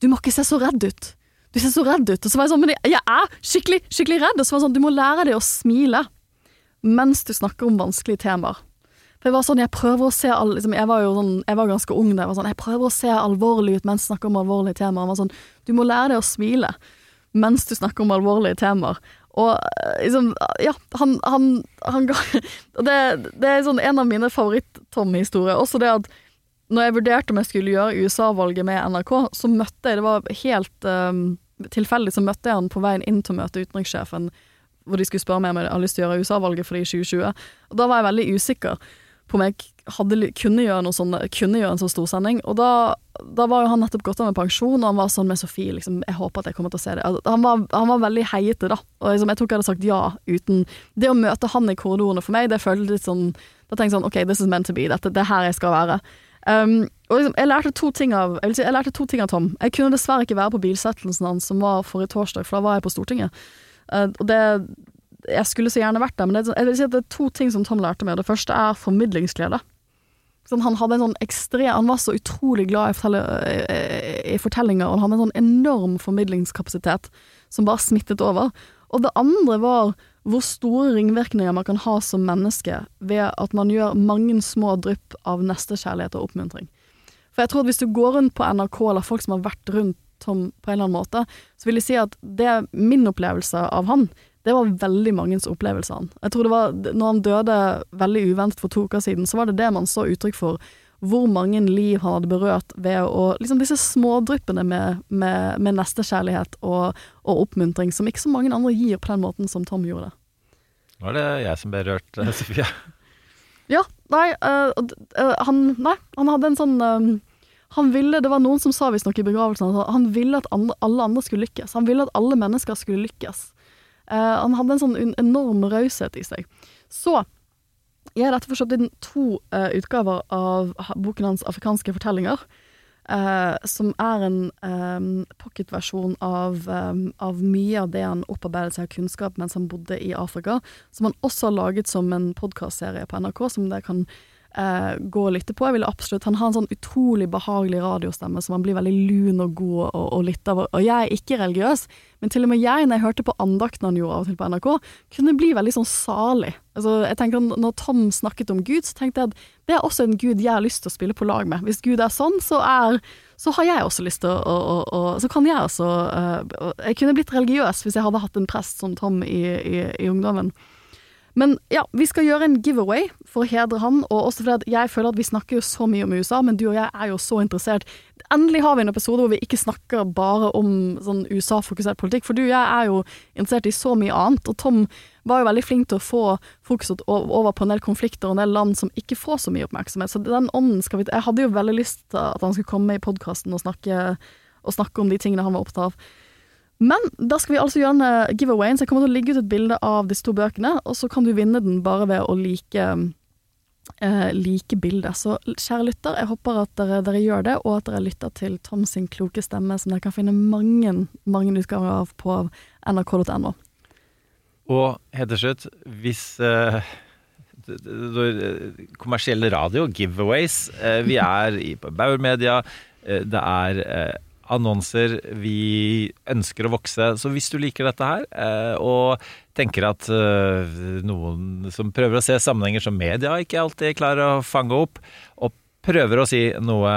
Du må ikke se så redd ut. Du ser så redd ut. Og så var jeg sånn Men jeg er skikkelig, skikkelig redd. Og så var jeg sånn Du må lære deg å smile mens du snakker om vanskelige temaer. For jeg var sånn, jeg prøver å se all, liksom, Jeg var jo sånn, jeg var ganske ung da. Jeg var sånn, jeg prøver å se alvorlig ut mens jeg snakker om alvorlige temaer. Han var sånn, du må lære deg å smile mens du snakker om alvorlige temaer. Og eh, liksom, ja, han, han, han ga det, det er sånn en av mine favoritt-Tom-historier. Også det at når jeg vurderte om jeg skulle gjøre USA-valget med NRK, så møtte jeg Det var helt um, tilfeldig, så møtte jeg han på veien inn til å møte utenrikssjefen, hvor de skulle spørre meg om jeg hadde lyst til å gjøre USA-valget for de i 2020. Og da var jeg veldig usikker på om jeg hadde, kunne gjøre noe sånn, kunne gjøre en sånn storsending. Og da, da var jo han nettopp gått av med pensjon, og han var sånn med Sofie, liksom, jeg håper at jeg kommer til å se det. Altså, Han var, han var veldig heiete, da. Og liksom, jeg tror ikke jeg hadde sagt ja uten Det å møte han i korridorene for meg, det føltes litt sånn Da tenkte jeg sånn, OK, this is meant to be. Dette, det er her jeg skal være. Um, liksom, jeg lærte av Jeg si, jeg lærte to ting av Tom. Jeg kunne dessverre ikke være på bilsettelsen hans som var forrige torsdag, for da var jeg på Stortinget. Uh, og det Jeg skulle så gjerne vært der, men det, jeg vil si at det er to ting som Tom lærte meg. Det første er formidlingsglede. Sånn, han sånn ekstrem Han var så utrolig glad i, fortelle, i, i fortellinger, og han hadde en sånn enorm formidlingskapasitet som bare smittet over. Og det andre var hvor store ringvirkninger man kan ha som menneske ved at man gjør mange små drypp av nestekjærlighet og oppmuntring. For jeg tror at hvis du går rundt på NRK, eller folk som har vært rundt Tom på en eller annen måte, så vil jeg si at det er min opplevelse av han. Det var veldig mangens opplevelse av han. Jeg tror det var, når han døde veldig uventet for to uker siden, så var det det man så uttrykk for hvor mange liv han hadde berørt ved å Liksom disse smådryppene med, med, med nestekjærlighet og, og oppmuntring som ikke så mange andre gir på den måten som Tom gjorde. Nå er det jeg som ble rørt, eh, Sofie. Ja, nei, uh, uh, han, nei, han hadde en sånn øhm, Han ville, Det var noen som sa visstnok i begravelsen at han ville at andre, alle andre skulle lykkes. Han ville at alle mennesker skulle lykkes. Uh, han hadde en sånn enorm raushet i seg. Så jeg har dette forstått inn to uh, utgaver av boken hans 'Afrikanske fortellinger'. uh, som er en um, pocketversjon av, um, av mye av det han opparbeidet seg av kunnskap mens han bodde i Afrika. Som han også har laget som en podkastserie på NRK, som dere kan eh, gå og lytte på. Jeg ville absolutt, Han har en sånn utrolig behagelig radiostemme som han blir veldig lun og god og, og litt av. Og jeg er ikke religiøs, men til og med jeg, når jeg hørte på andakten han gjorde av og til på NRK, kunne bli veldig sånn salig. Altså, jeg tenker Når Tom snakket om Gud, så tenkte jeg at det er også en gud jeg har lyst til å spille på lag med. Hvis Gud er sånn, så, er, så har jeg også lyst til å, å, å Så kan jeg også uh, Jeg kunne blitt religiøs hvis jeg hadde hatt en prest som Tom i, i, i ungdommen. Men ja, vi skal gjøre en giveaway for å hedre han, og også fordi jeg føler at vi snakker jo så mye om USA, men du og jeg er jo så interessert. Endelig har vi en episode hvor vi ikke snakker bare om sånn USA-fokusert politikk, for du og jeg er jo interessert i så mye annet, og Tom var jo veldig flink til å få fokuset over på en del konflikter og en del land som ikke får så mye oppmerksomhet. Så den ånden skal vi Jeg hadde jo veldig lyst til at han skulle komme med i podkasten og og snakke om de tingene han var opptatt av. Men da skal vi altså gjøre en eh, giveaway, så jeg kommer til å legge ut et bilde av disse to bøkene, og så kan du vinne den bare ved å like, eh, like bildet. Så kjære lytter, jeg håper at dere, dere gjør det, og at dere lytter til Tom sin kloke stemme, som dere kan finne mange, mange utgaver av på nrk.no. Og helt til slutt, hvis eh, kommersiell radio, giveaways eh, Vi er i Bauer Media. eh, det er eh, annonser. Vi ønsker å vokse. Så hvis du liker dette her, eh, og tenker at eh, noen som prøver å se sammenhenger som media ikke alltid klarer å fange opp, og prøver å si noe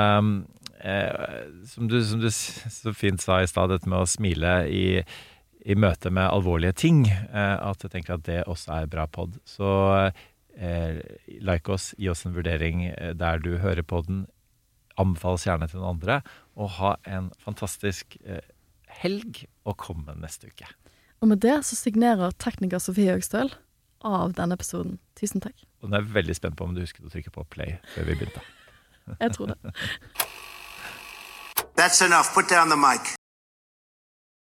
eh, som, du, som du så fint sa i stad, dette med å smile i i møte med alvorlige ting, at jeg tenker at det også er bra pod. Så like oss, gi oss en vurdering der du hører på den. Anbefales gjerne til noen andre. Og ha en fantastisk eh, helg, og komme neste uke. Og med det så signerer tekniker Sofie Høgstøl av denne episoden. Tusen takk. Og nå er jeg veldig spent på om du husket å trykke på play før vi begynte. Jeg tror det. That's enough. Put down the mic.